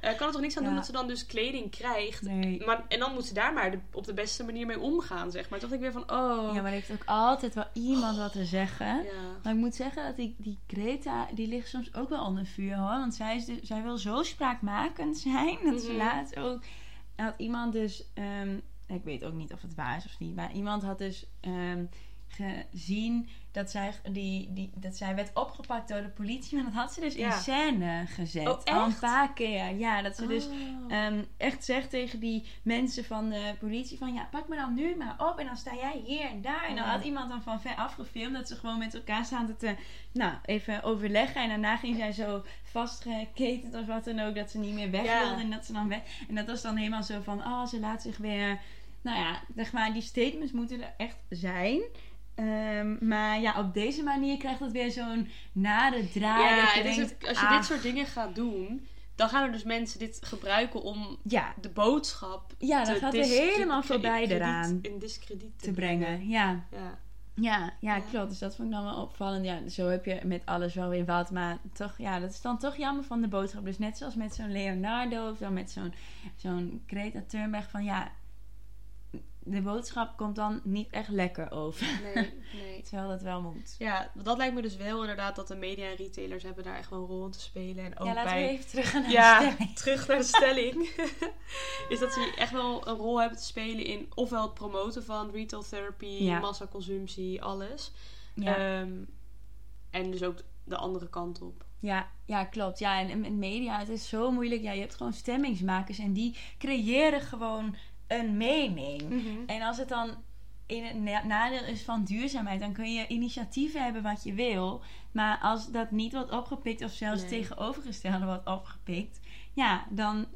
eh, kan er toch niks aan doen dat ze dan dus kleding krijgt? Nee. Maar, en dan moet ze daar maar de- op de beste manier mee omgaan, zeg maar. Toen dacht ik weer van, oh... Ja, maar er heeft ook altijd wel iemand wat te zeggen. Ja. Maar ik moet zeggen dat die, die Greta, die ligt soms ook wel onder vuur hoor. Want zij, is zij wil zo spraakmakend zijn. Dat ze Mhm. laatst ook... Had iemand dus... ehm, ik weet ook niet of het waar is of niet. Maar iemand had dus ehm, gezien dat zij, die, die, dat zij werd opgepakt door de politie. Maar dat had ze dus in scène gezet. Oh, Al een paar keer. Ja, dat ze dus Oh. ehm, echt zegt tegen die mensen van de politie van ja, pak me dan nu maar op en dan sta jij hier en daar. En dan Ja. had iemand dan van ver afgefilmd dat ze gewoon met elkaar zaten te, nou, even overleggen. En daarna ging zij zo vastgeketend of wat dan ook, dat ze niet meer weg Ja. wilde en dat ze dan weg. En dat was dan helemaal zo van, oh, ze laat zich weer, nou ja, zeg maar, die statements moeten er echt zijn. Ehm, maar ja, op deze manier krijgt het weer zo'n nare draai. ja, dat je is denkt, het- als je ah, dit soort dingen gaat doen, dan gaan er dus mensen dit gebruiken om Ja, de boodschap ja dan gaat er helemaal voorbij eraan In discrediet te, te brengen. Ja. Ja. Ja, ja, Ja. klopt. Dus dat vond ik dan wel opvallend. Ja, zo heb je met alles wel weer wat. Maar toch, ja, dat is dan toch jammer van de boodschap. Dus net zoals met zo'n Leonardo of dan met zo'n zo'n Greta Thunberg. Van ja, de boodschap komt dan niet echt lekker over. Nee, nee. Terwijl dat wel moet. Ja, dat lijkt me dus wel inderdaad dat de media en retailers hebben daar echt wel een rol in te spelen. En ook ja, laten bij... we even terug naar ja, de stelling. terug naar de stelling. is dat ze echt wel een rol hebben te spelen in ofwel het promoten van retail therapy, Ja. massaconsumptie, alles. Ja. Ehm, en dus ook de andere kant op. Ja, ja, klopt. Ja, en en met media, het is zo moeilijk. Ja, je hebt gewoon stemmingsmakers en die creëren gewoon een mening. En als het dan in het na- nadeel is van duurzaamheid, dan kun je initiatieven hebben wat je wil. Maar als dat niet wordt opgepikt of zelfs Nee. tegenovergestelde wordt opgepikt, ja, dan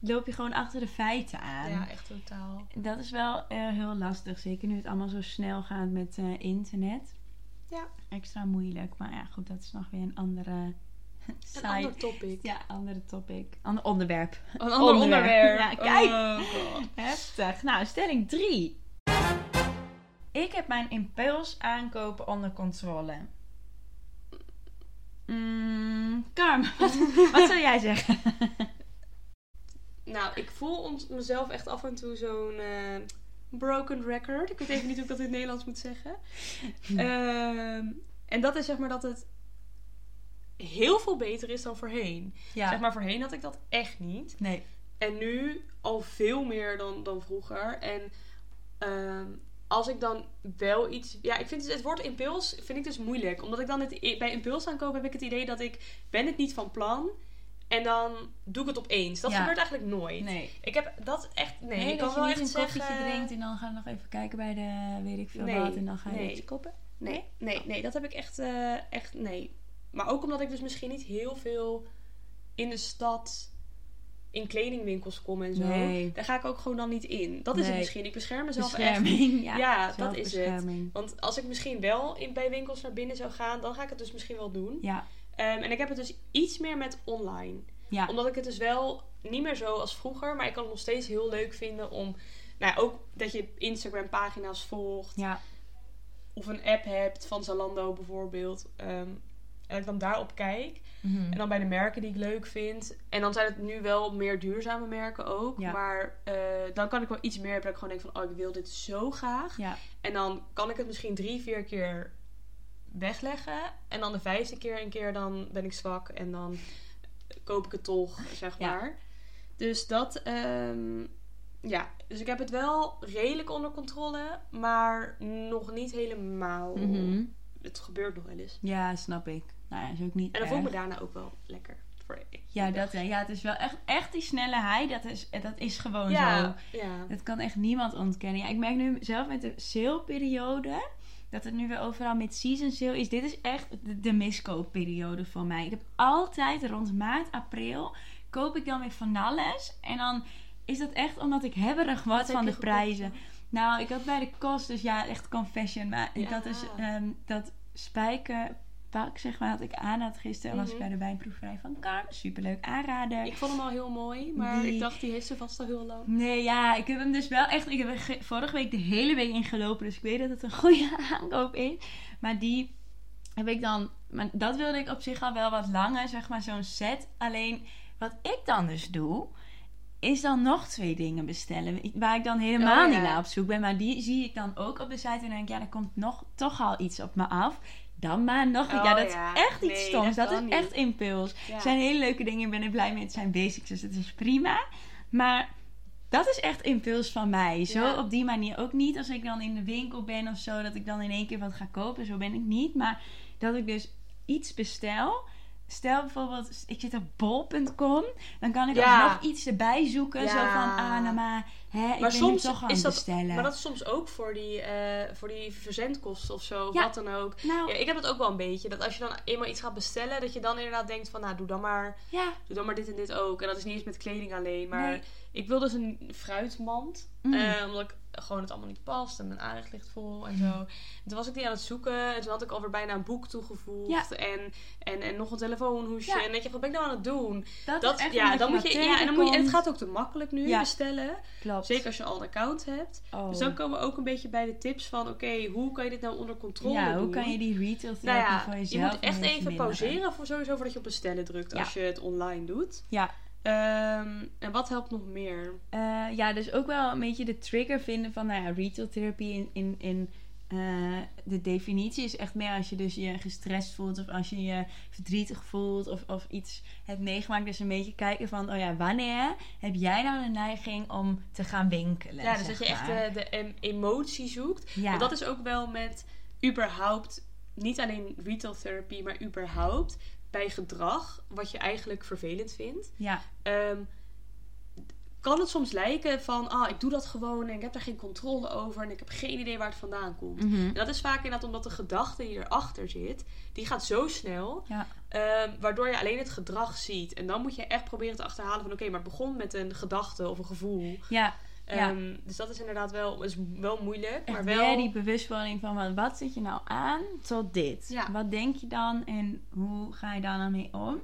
loop je gewoon achter de feiten aan. Ja, echt totaal. Dat is wel eh, heel lastig, zeker nu het allemaal zo snel gaat met eh, internet. Ja. Extra moeilijk, maar ja, goed, dat is nog weer een andere Een ander topic. Ja, andere topic. Ander onderwerp. Een ander Onderwerp. onderwerp. Ja, kijk. Oh, God. Heftig. Nou, stelling 3. Ik heb mijn impuls aankopen onder controle. Mm, Carm, wat, wat zou jij zeggen? Nou, ik voel ons, mezelf echt af en toe zo'n eh, broken record. Ik weet even niet hoe ik dat in het Nederlands moet zeggen. Ehm, en dat is zeg maar dat het heel veel beter is dan voorheen. Ja. Zeg maar voorheen had ik dat echt niet. Nee. En nu al veel meer dan, dan vroeger. En ehm, als ik dan wel iets... Ja, ik vind het, het woord impuls vind ik dus moeilijk. Omdat ik dan het, bij impuls aankoop heb ik het idee dat ik ben het niet van plan. En dan doe ik het opeens. Dat Ja. gebeurt eigenlijk nooit. Nee. Ik heb dat echt... Nee, Nee, ik dat kan wel je niet echt een koffietje zeggen... drinkt en dan ga je nog even kijken bij de weet ik veel Nee, wat. En dan ga je nee. kopen. Nee, nee, nee, dat heb ik echt, eh, echt, nee. Maar ook omdat ik dus misschien niet heel veel in de stad in kledingwinkels kom en zo. Nee. Daar ga ik ook gewoon dan niet in. Dat is het misschien. Ik bescherm mezelf echt. Ja, Ja, dat is het. Want als ik misschien wel in, bij winkels naar binnen zou gaan, dan ga ik het dus misschien wel doen. Ja. Ehm, en ik heb het dus iets meer met online. Ja. Omdat ik het dus wel niet meer zo als vroeger, maar ik kan het nog steeds heel leuk vinden om, nou ja, ook dat je Instagram pagina's volgt Ja. of een app hebt van Zalando bijvoorbeeld. ehm, en dat ik dan daarop kijk. Mhm. En dan bij de merken die ik leuk vind. En dan zijn het nu wel meer duurzame merken ook. Ja. Maar eh, dan kan ik wel iets meer hebben dat ik gewoon denk van... Oh, ik wil dit zo graag. Ja. En dan kan ik het misschien drie, vier keer wegleggen. En dan de vijfde keer een keer dan ben ik zwak. En dan koop ik het toch, zeg Ja. maar. Dus dat... ehm, ja, dus ik heb het wel redelijk onder controle, maar nog niet helemaal. Mhm. Het gebeurt nog wel eens. Ja, snap ik. Nou ja, is ook niet En dan voel ik me daarna ook wel lekker. Voor Ja, dag. dat, ja, het is wel echt, echt die snelle high. Dat is, dat is gewoon zo. ja. Dat kan echt niemand ontkennen. Ja, ik merk nu zelf met de sale-periode dat het nu weer overal met season sale is. Dit is echt de, de miskoopperiode voor mij. Ik heb altijd rond maart, april koop ik dan weer van alles. En dan is dat echt omdat ik hebberig Wat heb van de prijzen. Nou, ik had bij de kost, dus ja, echt confession. Maar Ja. had dus ehm, dat spijkerpak, zeg maar, had ik aan had gisteren. Was ik Mhm. bij de wijnproeverij van Carmen. Superleuk aanrader. Ik vond hem al heel mooi, maar Die- ik dacht, die heeft ze vast al heel lang. Nee, ja, ik heb hem dus wel echt. Ik heb er ge- vorige week de hele week ingelopen, dus ik weet dat het een goede aankoop is. Maar die heb ik dan. Maar dat wilde ik op zich al wel wat langer, zeg maar, zo'n set. Alleen wat ik dan dus doe, is dan nog twee dingen bestellen. Waar ik dan helemaal Oh, ja. niet naar op zoek ben. Maar die zie ik dan ook op de site en dan denk ik, ja, er komt nog, toch al iets op me af. Dan iets. Oh, ja, dat ja. is echt iets Nee, stoms. dat is niet. echt impuls. Ja. Zijn hele leuke dingen. Ik ben er blij mee. Het zijn basics, dus het is prima. Maar dat is echt impuls van mij. Zo Ja. op die manier. Ook niet als ik dan in de winkel ben of zo. Dat ik dan in één keer wat ga kopen. Zo ben ik niet. Maar dat ik dus iets bestel. Stel bijvoorbeeld, ik zit op bol.com. Dan kan ik Ja. alsnog iets erbij zoeken. Ja. Zo van, ah, nou maar, hè, ik ben soms toch aan is het dat, bestellen. maar dat is soms ook voor die, eh, voor die verzendkosten of zo, of Ja. wat dan ook. Nou, Ja, ik heb het ook wel een beetje. Dat als je dan eenmaal iets gaat bestellen, dat je dan inderdaad denkt van, nou, doe dan maar, doe dan maar dit en dit ook. En dat is niet eens met kleding alleen. Maar Nee. ik wil dus een fruitmand. Mm. eh, omdat ik gewoon het allemaal niet past. En mijn aanrecht ligt vol en zo. En toen was ik die aan het zoeken. En toen had ik alweer bijna een boek toegevoegd. Ja. En, en, en nog een telefoonhoesje. Ja. En denk je, wat ben ik nou aan het doen? Dat, Dat, is echt ja, dan moet je, ja, en dan moet je, en het gaat ook te makkelijk nu Ja. bestellen. Klopt. Zeker als je al een account hebt. Oh. Dus dan komen we ook een beetje bij de tips van... Oké, hoe kan je dit nou onder controle ja, doen? hoe kan je die retail nou ja, voor je jezelf moet echt even minderen? pauzeren voor sowieso voordat je op bestellen drukt. Als je het online doet. Ja, Ehm, en wat helpt nog meer? Eh, ja, dus ook wel een beetje de trigger vinden van nou ja, retail therapie in, in, in eh, de definitie is echt meer als je dus je gestrest voelt of als je je verdrietig voelt of, of iets hebt meegemaakt. Dus een beetje kijken van, oh ja, wanneer heb jij nou de neiging om te gaan winkelen? Ja, dus dat je echt de, de em- emotie zoekt. Ja. Want dat is ook wel met überhaupt... Niet alleen retail therapy, maar überhaupt bij gedrag... Wat je eigenlijk vervelend vindt. Ja, Ehm, kan het soms lijken van, ah, ik doe dat gewoon en ik heb daar geen controle over en ik heb geen idee waar het vandaan komt. Mhm. En dat is vaak inderdaad omdat de gedachte die erachter zit, die gaat zo snel, ja, ehm, waardoor je alleen het gedrag ziet. En dan moet je echt proberen te achterhalen van, oké, maar het begon met een gedachte of een gevoel. ja. Ja. Ehm, dus dat is inderdaad wel, is wel moeilijk, Echt maar wel... die bewustwording van wat, wat zit je nou aan tot dit? Ja. Wat denk je dan en hoe ga je daar dan mee om?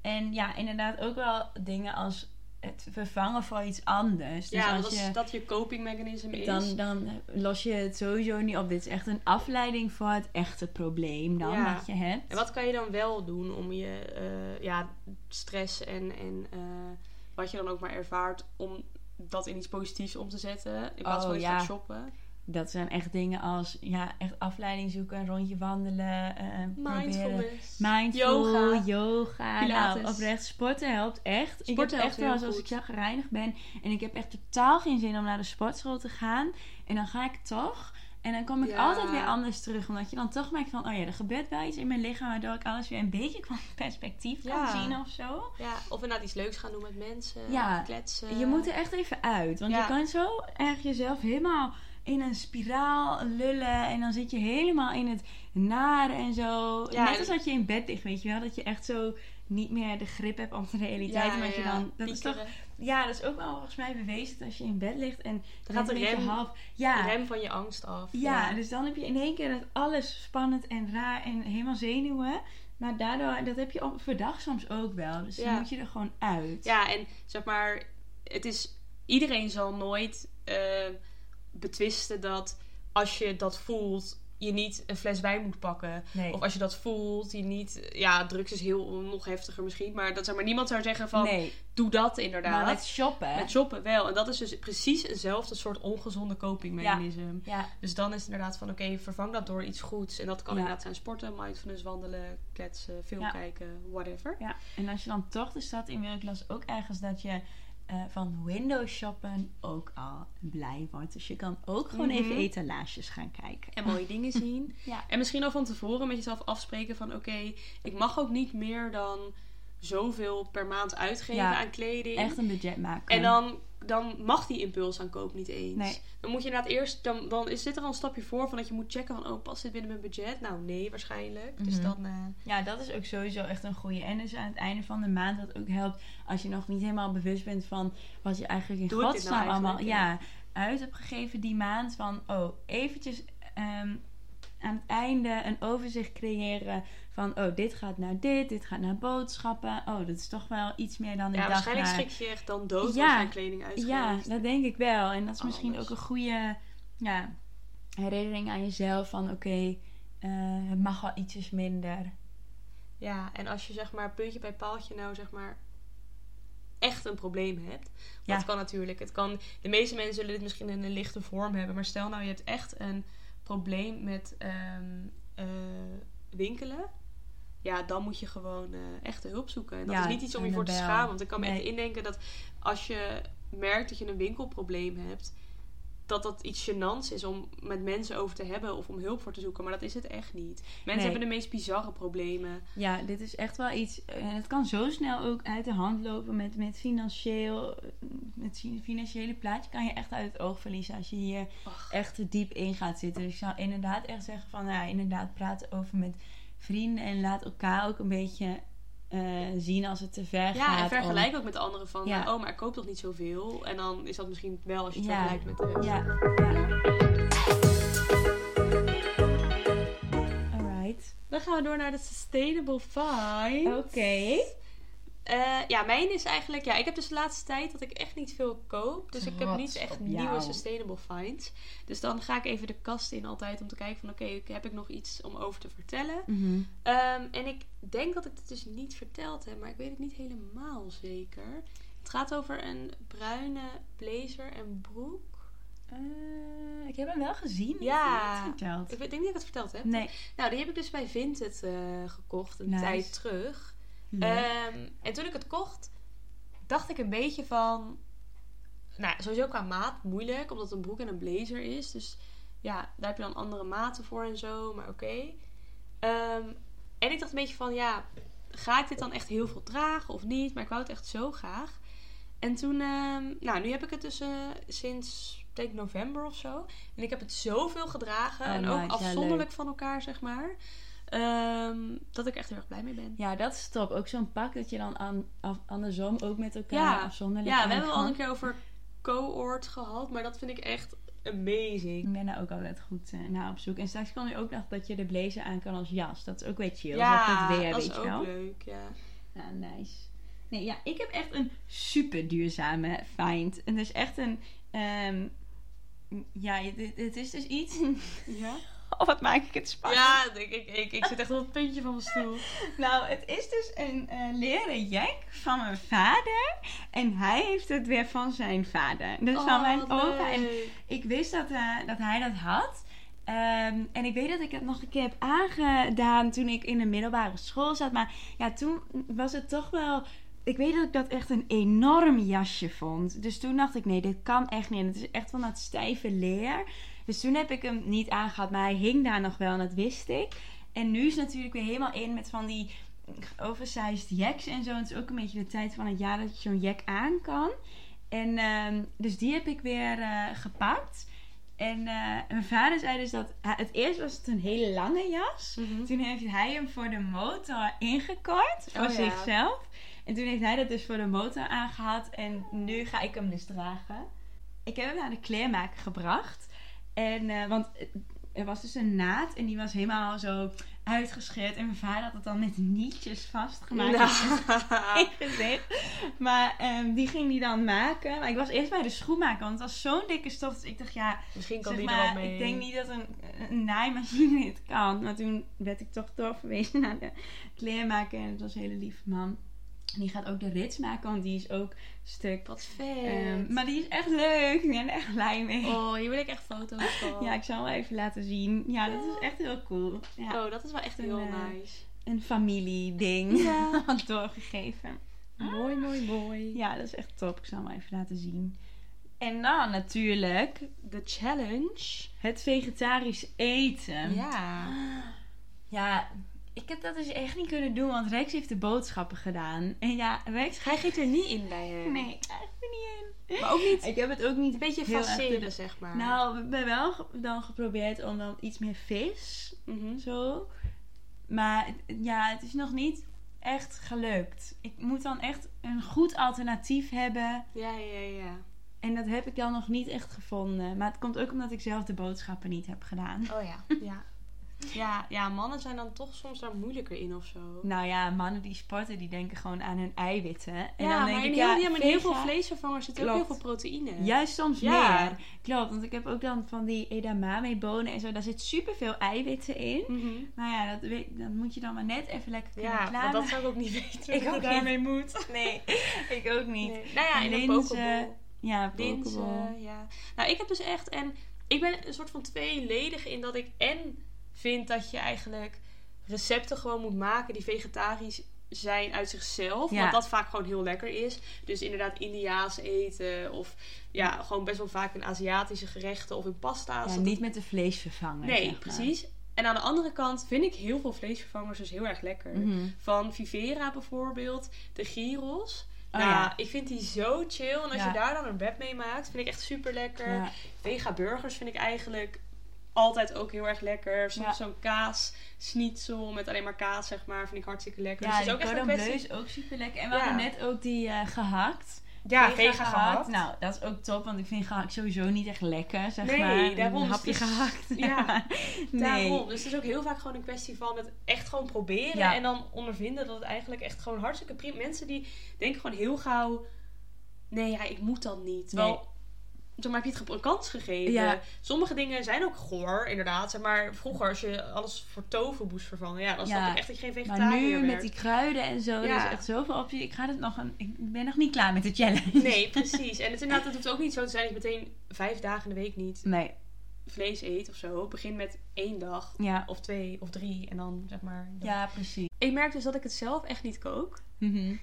En ja, inderdaad ook wel dingen als het vervangen voor iets anders. Dus ja, als als je, dat je copingmechanisme is. dan, dan los je het sowieso niet op. Dit is echt een afleiding voor het echte probleem dan Ja. wat je hebt. En wat kan je dan wel doen om je eh, ja, stress en, en eh, wat je dan ook maar ervaart, om dat in iets positiefs om te zetten? In plaats Oh, van iets ja. shoppen. Dat zijn echt dingen als ja, echt afleiding zoeken, een rondje wandelen, eh, proberen. Mindfulness. Mindful, Yoga. yoga. Nou, oprecht, sporten helpt echt. ik Sporten heb helpt echt wel heel als ik chagrijnig ben en ik heb echt totaal geen zin om naar de sportschool te gaan. En dan ga ik toch. En dan kom ik Ja. altijd weer anders terug. Omdat je dan toch merkt van, oh ja, er gebeurt wel iets in mijn lichaam. Waardoor ik alles weer een beetje van perspectief kan zien of zo. Ja, of inderdaad iets leuks gaan doen met mensen. Ja. Kletsen. Je moet er echt even uit. Want je kan zo erg jezelf helemaal in een spiraal lullen. En dan zit je helemaal in het nare en zo. Ja, Net als dat je in bed ligt, weet je wel. Dat je echt zo niet meer de grip hebt op de realiteit. Ja, omdat je dan, dat is toch. Ja, dat is ook wel volgens mij bewezen. Dat als je in bed ligt en Dan gaat een rem- half... Ja, rem van je angst af. ja, dus dan heb je in één keer dat alles spannend en raar en helemaal zenuwen. Maar daardoor, dat heb je op overdag soms ook wel. Dus dan moet je er gewoon uit. Ja, en zeg maar, het is, iedereen zal nooit eh, betwisten dat als je dat voelt, je niet een fles wijn moet pakken. Nee. Of als je dat voelt, je niet, ja, drugs is heel nog heftiger misschien, maar dat zeg maar niemand zou zeggen van, nee, doe dat inderdaad. maar met shoppen. Met shoppen wel. En dat is dus precies eenzelfde soort ongezonde copingmechanisme. ja, Dus dan is het inderdaad van oké, vervang dat door iets goeds. En dat kan Ja. inderdaad zijn sporten, mindfulness, wandelen, kletsen, film kijken, whatever. Ja, en als je dan toch de stad in las ook ergens dat je eh, van window shoppen ook al blij wordt. Dus je kan ook gewoon Mhm. even etalages gaan kijken. En mooie dingen zien. Ja. En misschien al van tevoren met jezelf afspreken van... Oké, ik mag ook niet meer dan zoveel per maand uitgeven Ja, aan kleding. Echt een budget maken. En dan, dan mag die impulsaankoop niet eens. Nee. Dan moet je inderdaad eerst... Dan, dan is dit er al een stapje voor van dat je moet checken van... Oh, past dit binnen mijn budget? Nou, nee, waarschijnlijk. Dus Mhm. dan... eh, Ja, dat is ook sowieso echt een goede. En dus aan het einde van de maand dat ook helpt als je nog niet helemaal bewust bent van wat je eigenlijk in dit godsnaam nou allemaal ja, uit hebt gegeven die maand. Van oh, eventjes ehm, aan het einde een overzicht creëren van oh, dit gaat naar dit, dit gaat naar boodschappen. Oh, dat is toch wel iets meer dan de ja, dag waarschijnlijk naar... schrik je echt dan dood Ja. als je kleding uitgeeft. Ja, dat denk ik wel. En dat is misschien ook een goede ja, herinnering aan jezelf van oké, eh, het mag wel ietsjes minder. Ja, en als je zeg maar puntje bij paaltje nou zeg maar echt een probleem hebt. Ja. Dat kan natuurlijk. Het kan, de meeste mensen zullen dit misschien in een lichte vorm hebben. Maar stel nou je hebt echt een probleem met ehm, eh, winkelen. Ja, dan moet je gewoon eh echte hulp zoeken. En dat Ja, is niet iets om je voor te schamen. Want ik kan me echt indenken dat als je merkt dat je een winkelprobleem hebt... dat dat iets gênants is om met mensen over te hebben of om hulp voor te zoeken. Maar dat is het echt niet. Mensen Nee. hebben de meest bizarre problemen. Ja, dit is echt wel iets. En het kan zo snel ook uit de hand lopen met, met financieel. Met financiële plaatje kan je echt uit het oog verliezen als je hier Och. echt te diep in gaat zitten. Dus ik zou inderdaad echt zeggen van ja, inderdaad praten over met vrienden en laat elkaar ook een beetje eh, zien als het te ver Ja, gaat. en om- vergelijk ook met de anderen van, Ja. oh, maar ik koop toch niet zoveel. En dan is dat misschien wel als je het Ja. vergelijkt met de rest. Ja, ja. Alright. Dan gaan we door naar de Sustainable Find. Oké. Eh, ja, mijn is eigenlijk, ja, ik heb dus de laatste tijd dat ik echt niet veel koop. Dus ik heb niet echt nieuwe jou. Sustainable Finds. Dus dan ga ik even de kast in altijd om te kijken van, oké, heb ik nog iets om over te vertellen? Mhm. Ehm, en ik denk dat ik het dus niet verteld heb, maar ik weet het niet helemaal zeker. Het gaat over een bruine blazer en broek. Eh, ik heb hem wel gezien. Ja. Ik. Ik denk niet dat ik het verteld heb. Nee. Nou, die heb ik dus bij Vinted eh, gekocht een Nice. tijd terug. Leuk. Ehm, en toen ik het kocht, dacht ik een beetje van... Nou, sowieso qua maat moeilijk, omdat het een broek en een blazer is. Dus ja, daar heb je dan andere maten voor en zo, maar oké. Ehm, en ik dacht een beetje van, ja, ga ik dit dan echt heel veel dragen of niet? Maar ik wou het echt zo graag. En toen, ehm, nou, nu heb ik het dus eh, sinds, ik denk november of zo. En ik heb het zoveel gedragen. Oh, en nice. ook Ja, afzonderlijk van elkaar, zeg maar. Ehm, dat ik echt heel erg blij mee ben. Ja, dat is top. Ook zo'n pak dat je dan aan, af, andersom ook met elkaar Ja. afzonderlijk Ja, we hebben al een keer over cohort gehad, maar dat vind ik echt amazing. Ik ben daar ook altijd goed eh, naar op zoek. En straks kan je ook nog dat je de blazer aan kan als jas. Dat is ook weer chill. Ja, goed weer, dat is ook wel. leuk, ja. Ja, nice. Nee, ja, ik heb echt een super duurzame find. En dus echt een... ehm, ja, het, het is dus iets... Ja? Oh, wat maak ik het spannend. Ja, ik, ik, ik, ik zit echt op het puntje van mijn stoel. Nou, het is dus een eh, leren jack van mijn vader. En hij heeft het weer van zijn vader. Dus van mijn Oh, opa. En ik wist dat, eh, dat hij dat had. Ehm, en ik weet dat ik het nog een keer heb aangedaan toen ik in de middelbare school zat. Maar ja, toen was het toch wel... Ik weet dat ik dat echt een enorm jasje vond. Dus toen dacht ik, nee, dit kan echt niet. En het is echt van dat stijve leer. Dus toen heb ik hem niet aangehad. Maar hij hing daar nog wel en dat wist ik. En nu is het natuurlijk weer helemaal in met van die oversized jacks en zo. Het is ook een beetje de tijd van het jaar dat je zo'n jack aan kan. En ehm, dus die heb ik weer eh, gepakt. En eh, mijn vader zei dus dat... Het eerst was het een hele lange jas. Mhm. Toen heeft hij hem voor de motor ingekort. Voor Oh ja. En toen heeft hij dat dus voor de motor aangehad. En nu ga ik hem dus dragen. Ik heb hem naar de kleermaker gebracht. En, eh, want er was dus een naad. En die was helemaal zo uitgescheurd. En mijn vader had het dan met nietjes vastgemaakt. Nou. in gezicht. Maar ehm, die ging die dan maken. Maar ik was eerst bij de schoenmaker, want het was zo'n dikke stof. Dus ik dacht, ja, Misschien kan zeg die er maar, wel mee. ik denk niet dat een, een naaimachine dit kan. Maar toen werd ik toch doorverwezen naar de kleermaker. En het was een hele lieve man. Die gaat ook de rits maken, want die is ook stuk. Wat vet. Ehm, maar die is echt leuk. Ik ben er echt blij mee. Oh, hier wil ik echt foto's van. Ja, ik zal wel even laten zien. Ja, dat is echt heel cool. Ja, Oh, dat is wel echt Een, heel eh, nice. Een familieding. Ja. Had doorgegeven. Mooi, mooi, mooi. Ja, dat is echt top. Ik zal hem even laten zien. En dan natuurlijk De challenge. het vegetarisch eten. Ja. Ja, ik heb dat dus echt niet kunnen doen, want Rex heeft de boodschappen gedaan. En ja, Rex Hij gaat er niet in bij hem. Nee, eigenlijk niet in. Maar ook niet Ik heb het ook niet een beetje faceren, zeg maar. Nou, we hebben wel dan geprobeerd om dan iets meer vis, Mhm. zo. Maar ja, het is nog niet echt gelukt. Ik moet dan echt een goed alternatief hebben. Ja, ja, ja. En dat heb ik dan nog niet echt gevonden. Maar het komt ook omdat ik zelf de boodschappen niet heb gedaan. Oh ja. ja. Ja, ja, mannen zijn dan toch soms daar moeilijker in of zo. Nou ja, mannen die sporten, die denken gewoon aan hun eiwitten. En ja, dan denk maar ik, in ja, heel, ja, maar in heel veel vleesvervangers zit ook heel veel proteïne. Juist soms Ja. meer. Klopt, want ik heb ook dan van die edamame bonen en zo. Daar zit superveel eiwitten in. Mhm. Maar ja, dat, weet, dat moet je dan maar net even lekker kunnen Ja, klaar dat zou ik ook niet weten. Ik ook daarmee moet. Nee, ik ook niet. Nee. Nou ja, in een pokeball. Ja, pokeball. Ja. Nou, ik heb dus echt... En ik ben een soort van tweeledig in dat ik en vind dat je eigenlijk recepten gewoon moet maken die vegetarisch zijn uit zichzelf. Ja. Want dat vaak gewoon heel lekker is. Dus inderdaad Indiaas eten. Of ja, gewoon best wel vaak in Aziatische gerechten of in pasta's. Ja, Dat- niet met de vleesvervanger. Nee, zeg maar. precies. En aan de andere kant vind ik heel veel vleesvervangers dus heel erg lekker. Mhm. Van Vivera bijvoorbeeld, de gyros. Oh, nou, ja. ik vind die zo chill. En als Ja. je daar dan een wrap mee maakt, vind ik echt super lekker. Vega burgers vind ik eigenlijk altijd ook heel erg lekker. Soms Ja. zo'n kaas schnitzel met alleen maar kaas, zeg maar, vind ik hartstikke lekker. Ja, dus is ook echt een is ook super lekker. En we Ja. hadden net ook die eh, gehakt. Ja, vega, gehakt. Nou, dat is ook top, want ik vind gehakt sowieso niet echt lekker, zeg Nee, maar. daarom Een is hapje dus- gehakt. Ja, nee. Daarom. Dus het is ook heel vaak gewoon een kwestie van het echt gewoon proberen. Ja. En dan ondervinden dat het eigenlijk echt gewoon hartstikke prima... Mensen die denken gewoon heel gauw... Nee, ja, ik moet dan niet. Terwijl, maar, heb je het een kans gegeven. Ja. Sommige dingen zijn ook goor, inderdaad. Zeg maar, vroeger als je alles voor moest vervangen... Ja, dan Ja. snap ik echt dat je geen Maar vegetariër nu met die kruiden en zo, er is echt zoveel opties. Ik, ga het nog een, ik ben nog niet klaar met de challenge. Nee, precies. En het, is inderdaad, het hoeft ook niet zo te zijn dat je meteen vijf dagen in de week niet Nee, vlees eet of zo. Begin met één dag ja. of twee of drie en dan zeg maar... Ja, precies. Ik merk dus dat ik het zelf echt niet kook. Mhm.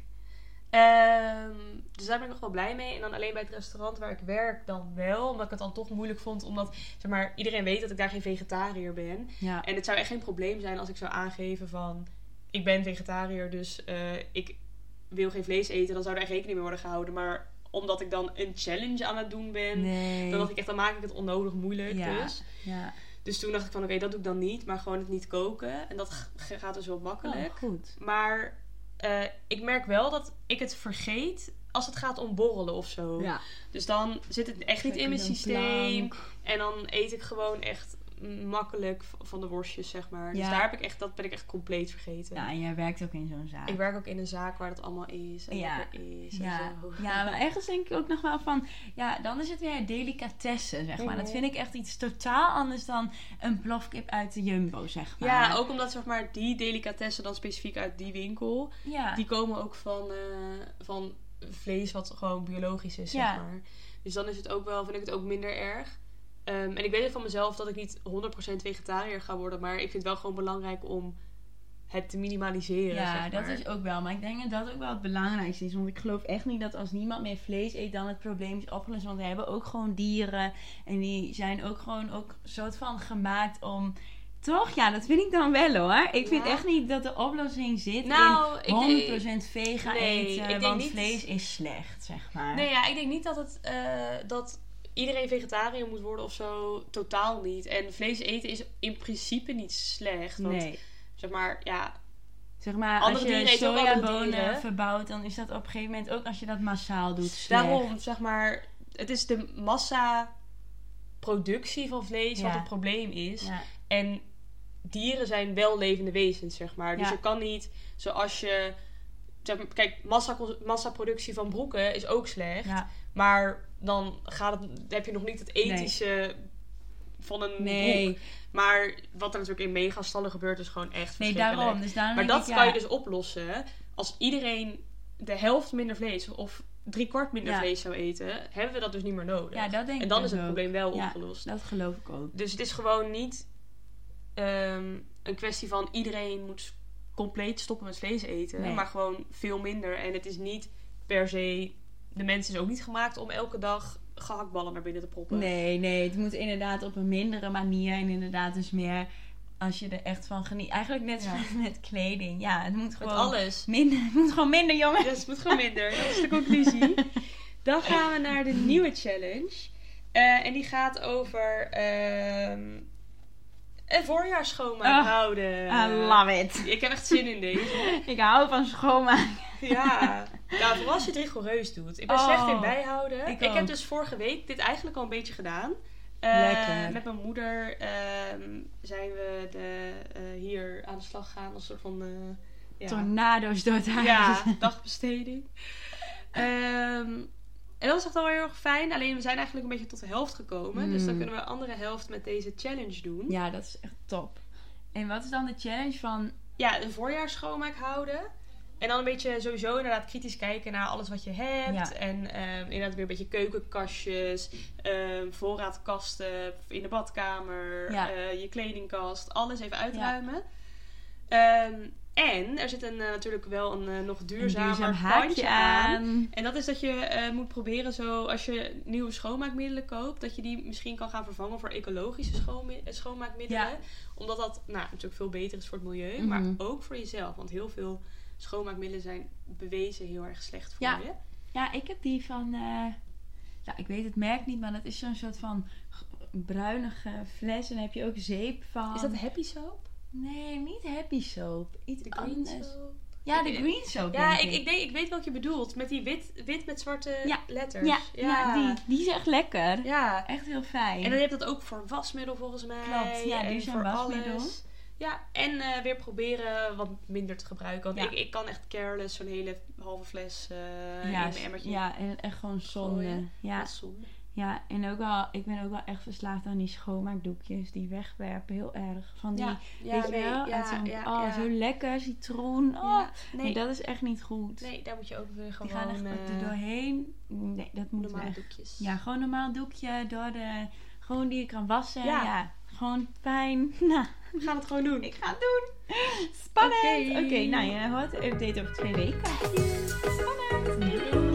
Ehm, dus daar ben ik nog wel blij mee. En dan alleen bij het restaurant waar ik werk dan wel. Omdat ik het dan toch moeilijk vond. Omdat zeg maar, iedereen weet dat ik daar geen vegetariër ben. Ja. En het zou echt geen probleem zijn als ik zou aangeven van... Ik ben vegetariër, dus eh, ik wil geen vlees eten. Dan zou er rekening mee worden gehouden. Maar omdat ik dan een challenge aan het doen ben... Nee. Dan dacht ik echt, dan maak ik het onnodig moeilijk. Ja. Dus. ja. dus toen dacht ik van, oké, dat doe ik dan niet. Maar gewoon het niet koken. En dat gaat dus wel makkelijk. Oh, goed. Maar eh, ik merk wel dat ik het vergeet als het gaat om borrelen of zo. Ja. Dus dan zit het echt niet in mijn systeem. plank. En dan eet ik gewoon echt makkelijk van de worstjes, zeg maar. Dus Ja. daar heb ik echt, dat ben ik echt compleet vergeten. Ja, en jij werkt ook in zo'n zaak. Ik werk ook in een zaak waar dat allemaal is. En Ja. is. Ja. En zo. ja, maar ergens denk ik ook nog wel van... Ja, dan is het weer delicatessen, zeg maar. Dat Mhm. vind ik echt iets totaal anders dan een plofkip uit de Jumbo, zeg maar. Ja, ook omdat zeg maar, die delicatessen dan specifiek uit die winkel... Ja. Die komen ook van, eh, van vlees wat gewoon biologisch is, zeg Ja. maar. Dus dan is het ook wel, vind ik het ook minder erg. Ehm, en ik weet het van mezelf dat ik niet 100% vegetariër ga worden. Maar ik vind het wel gewoon belangrijk om het te minimaliseren, Ja, zeg dat maar. is ook wel. Maar ik denk dat dat ook wel het belangrijkste is. Want ik geloof echt niet dat als niemand meer vlees eet, dan het probleem is opgelost. Want we hebben ook gewoon dieren. En die zijn ook gewoon ook soort van gemaakt om. Toch? Ja, dat vind ik dan wel hoor. Ik vind Ja. echt niet dat de oplossing zit Nou, in 100% denk- vega Nee, eten. ik denk want niet- vlees is slecht, zeg maar. Nee, ja, ik denk niet dat het... eh, dat iedereen vegetariër moet worden of zo. Totaal niet. En vlees eten is in principe niet slecht. Want, Nee. zeg maar, ja... Zeg maar, als je sojabonen verbouwt, dan is dat op een gegeven moment ook als je dat massaal doet slecht. Daarom, zeg maar... Het is de massa productie van vlees wat het probleem is. Ja. En dieren zijn wel levende wezens, zeg maar. Dus Ja. je kan niet, zoals je... Zeg maar, kijk, massa, massaproductie van broeken is ook slecht. Maar dan gaat het, heb je nog niet het ethische van een Nee. broek. Maar wat er natuurlijk in megastallen gebeurt, is gewoon echt Nee, daarom. Dus daarom Maar dat ik, kan ja. je dus oplossen. Als iedereen de helft minder vlees of drie kwart minder Ja. vlees zou eten, hebben we dat dus niet meer nodig. Ja, dat denk en dan dus is het ook. probleem wel Ja. opgelost. Dat geloof ik ook. Dus het is gewoon niet ehm, een kwestie van iedereen moet compleet stoppen met vlees eten. Nee. Maar gewoon veel minder. En het is niet per se... De mens is ook niet gemaakt om elke dag gehaktballen naar binnen te proppen. Nee, nee, het moet inderdaad op een mindere manier. En inderdaad dus meer als je er echt van geniet. Eigenlijk net Ja. zoals met kleding. Ja, het moet Met gewoon alles. minder. Het moet gewoon minder, jongen. Het moet gewoon minder. Dat is de conclusie. Dan gaan we naar de nieuwe challenge. Eh, en die gaat over ehm een voorjaarsschoonmaak Ah, houden. I love it. Ik heb echt zin in deze. Ik hou van schoonmaken. Ja. ja, vooral als je het rigoureus doet. Ik ben Oh, slecht in bijhouden. ik Ik, heb dus vorige week dit eigenlijk al een beetje gedaan. Lekker. Met mijn moeder ehm, zijn we de, eh, hier aan de slag gegaan als soort van... eh, ja, Tornado's door het huis. ja, dagbesteding. Ehm, en dat was echt wel heel erg fijn. Alleen we zijn eigenlijk een beetje tot de helft gekomen. Dus dan Mm. kunnen we de andere helft met deze challenge doen. Ja, dat is echt top. En wat is dan de challenge van... Ja, een voorjaarsschoonmaak houden. En dan een beetje sowieso inderdaad kritisch kijken naar alles wat je hebt. Ja. En ehm, inderdaad weer een beetje keukenkastjes, ehm, voorraadkasten in de badkamer, Ja. eh, je kledingkast, alles even uitruimen. Ehm, en er zit een, eh, natuurlijk wel een eh, nog Een duurzamer duurzaam handje haakje aan. aan. En dat is dat je eh, moet proberen zo, als je nieuwe schoonmaakmiddelen koopt, dat je die misschien kan gaan vervangen voor ecologische schoonmi- schoonmaakmiddelen. Ja. Omdat dat nou, natuurlijk veel beter is voor het milieu, Mhm. maar ook voor jezelf. Want heel veel schoonmaakmiddelen zijn bewezen heel erg slecht voor Ja. je. Ja, ik heb die van... ja, ik weet het merk niet, maar dat is zo'n soort van bruinige fles. En daar heb je ook zeep van. Is dat happy soap? Nee, niet Happy Soap. Iets De green anders. soap? Ja, de Green Soap, Ja, denk ik, ik, denk, ik weet welke je bedoelt. Met die wit, wit met zwarte Ja. letters. Ja, ja. die, die is echt lekker. Ja. Echt heel fijn. En dan heb je dat ook voor wasmiddel volgens mij. Klopt, ja, voor wasmiddel. alles. Ja, en eh, weer proberen wat minder te gebruiken. Want ik, ik kan echt careless zo'n hele halve fles ja, in mijn emmertje ja, en echt gewoon zonde. gooien. Ja, zonde. Ja, en ook wel, ik ben ook wel echt verslaafd aan die schoonmaakdoekjes. Die wegwerpen, heel erg. Van die, Ja, ja, weet je wel? ja, ja, oh, ja. zo lekker, citroen. Oh, nee. dat is echt niet goed. nee, daar moet je ook weer gewoon die gaan echt eh, er doorheen. Nee, dat moet normale weg. doekjes. Ja, gewoon een normaal doekje door de... Gewoon die je kan wassen. Ja, Ja. gewoon fijn. Nou, We gaan het gewoon doen. ik ga het doen. Spannend. Oké. Oké, nou je hoort de update over twee weken. Spannend.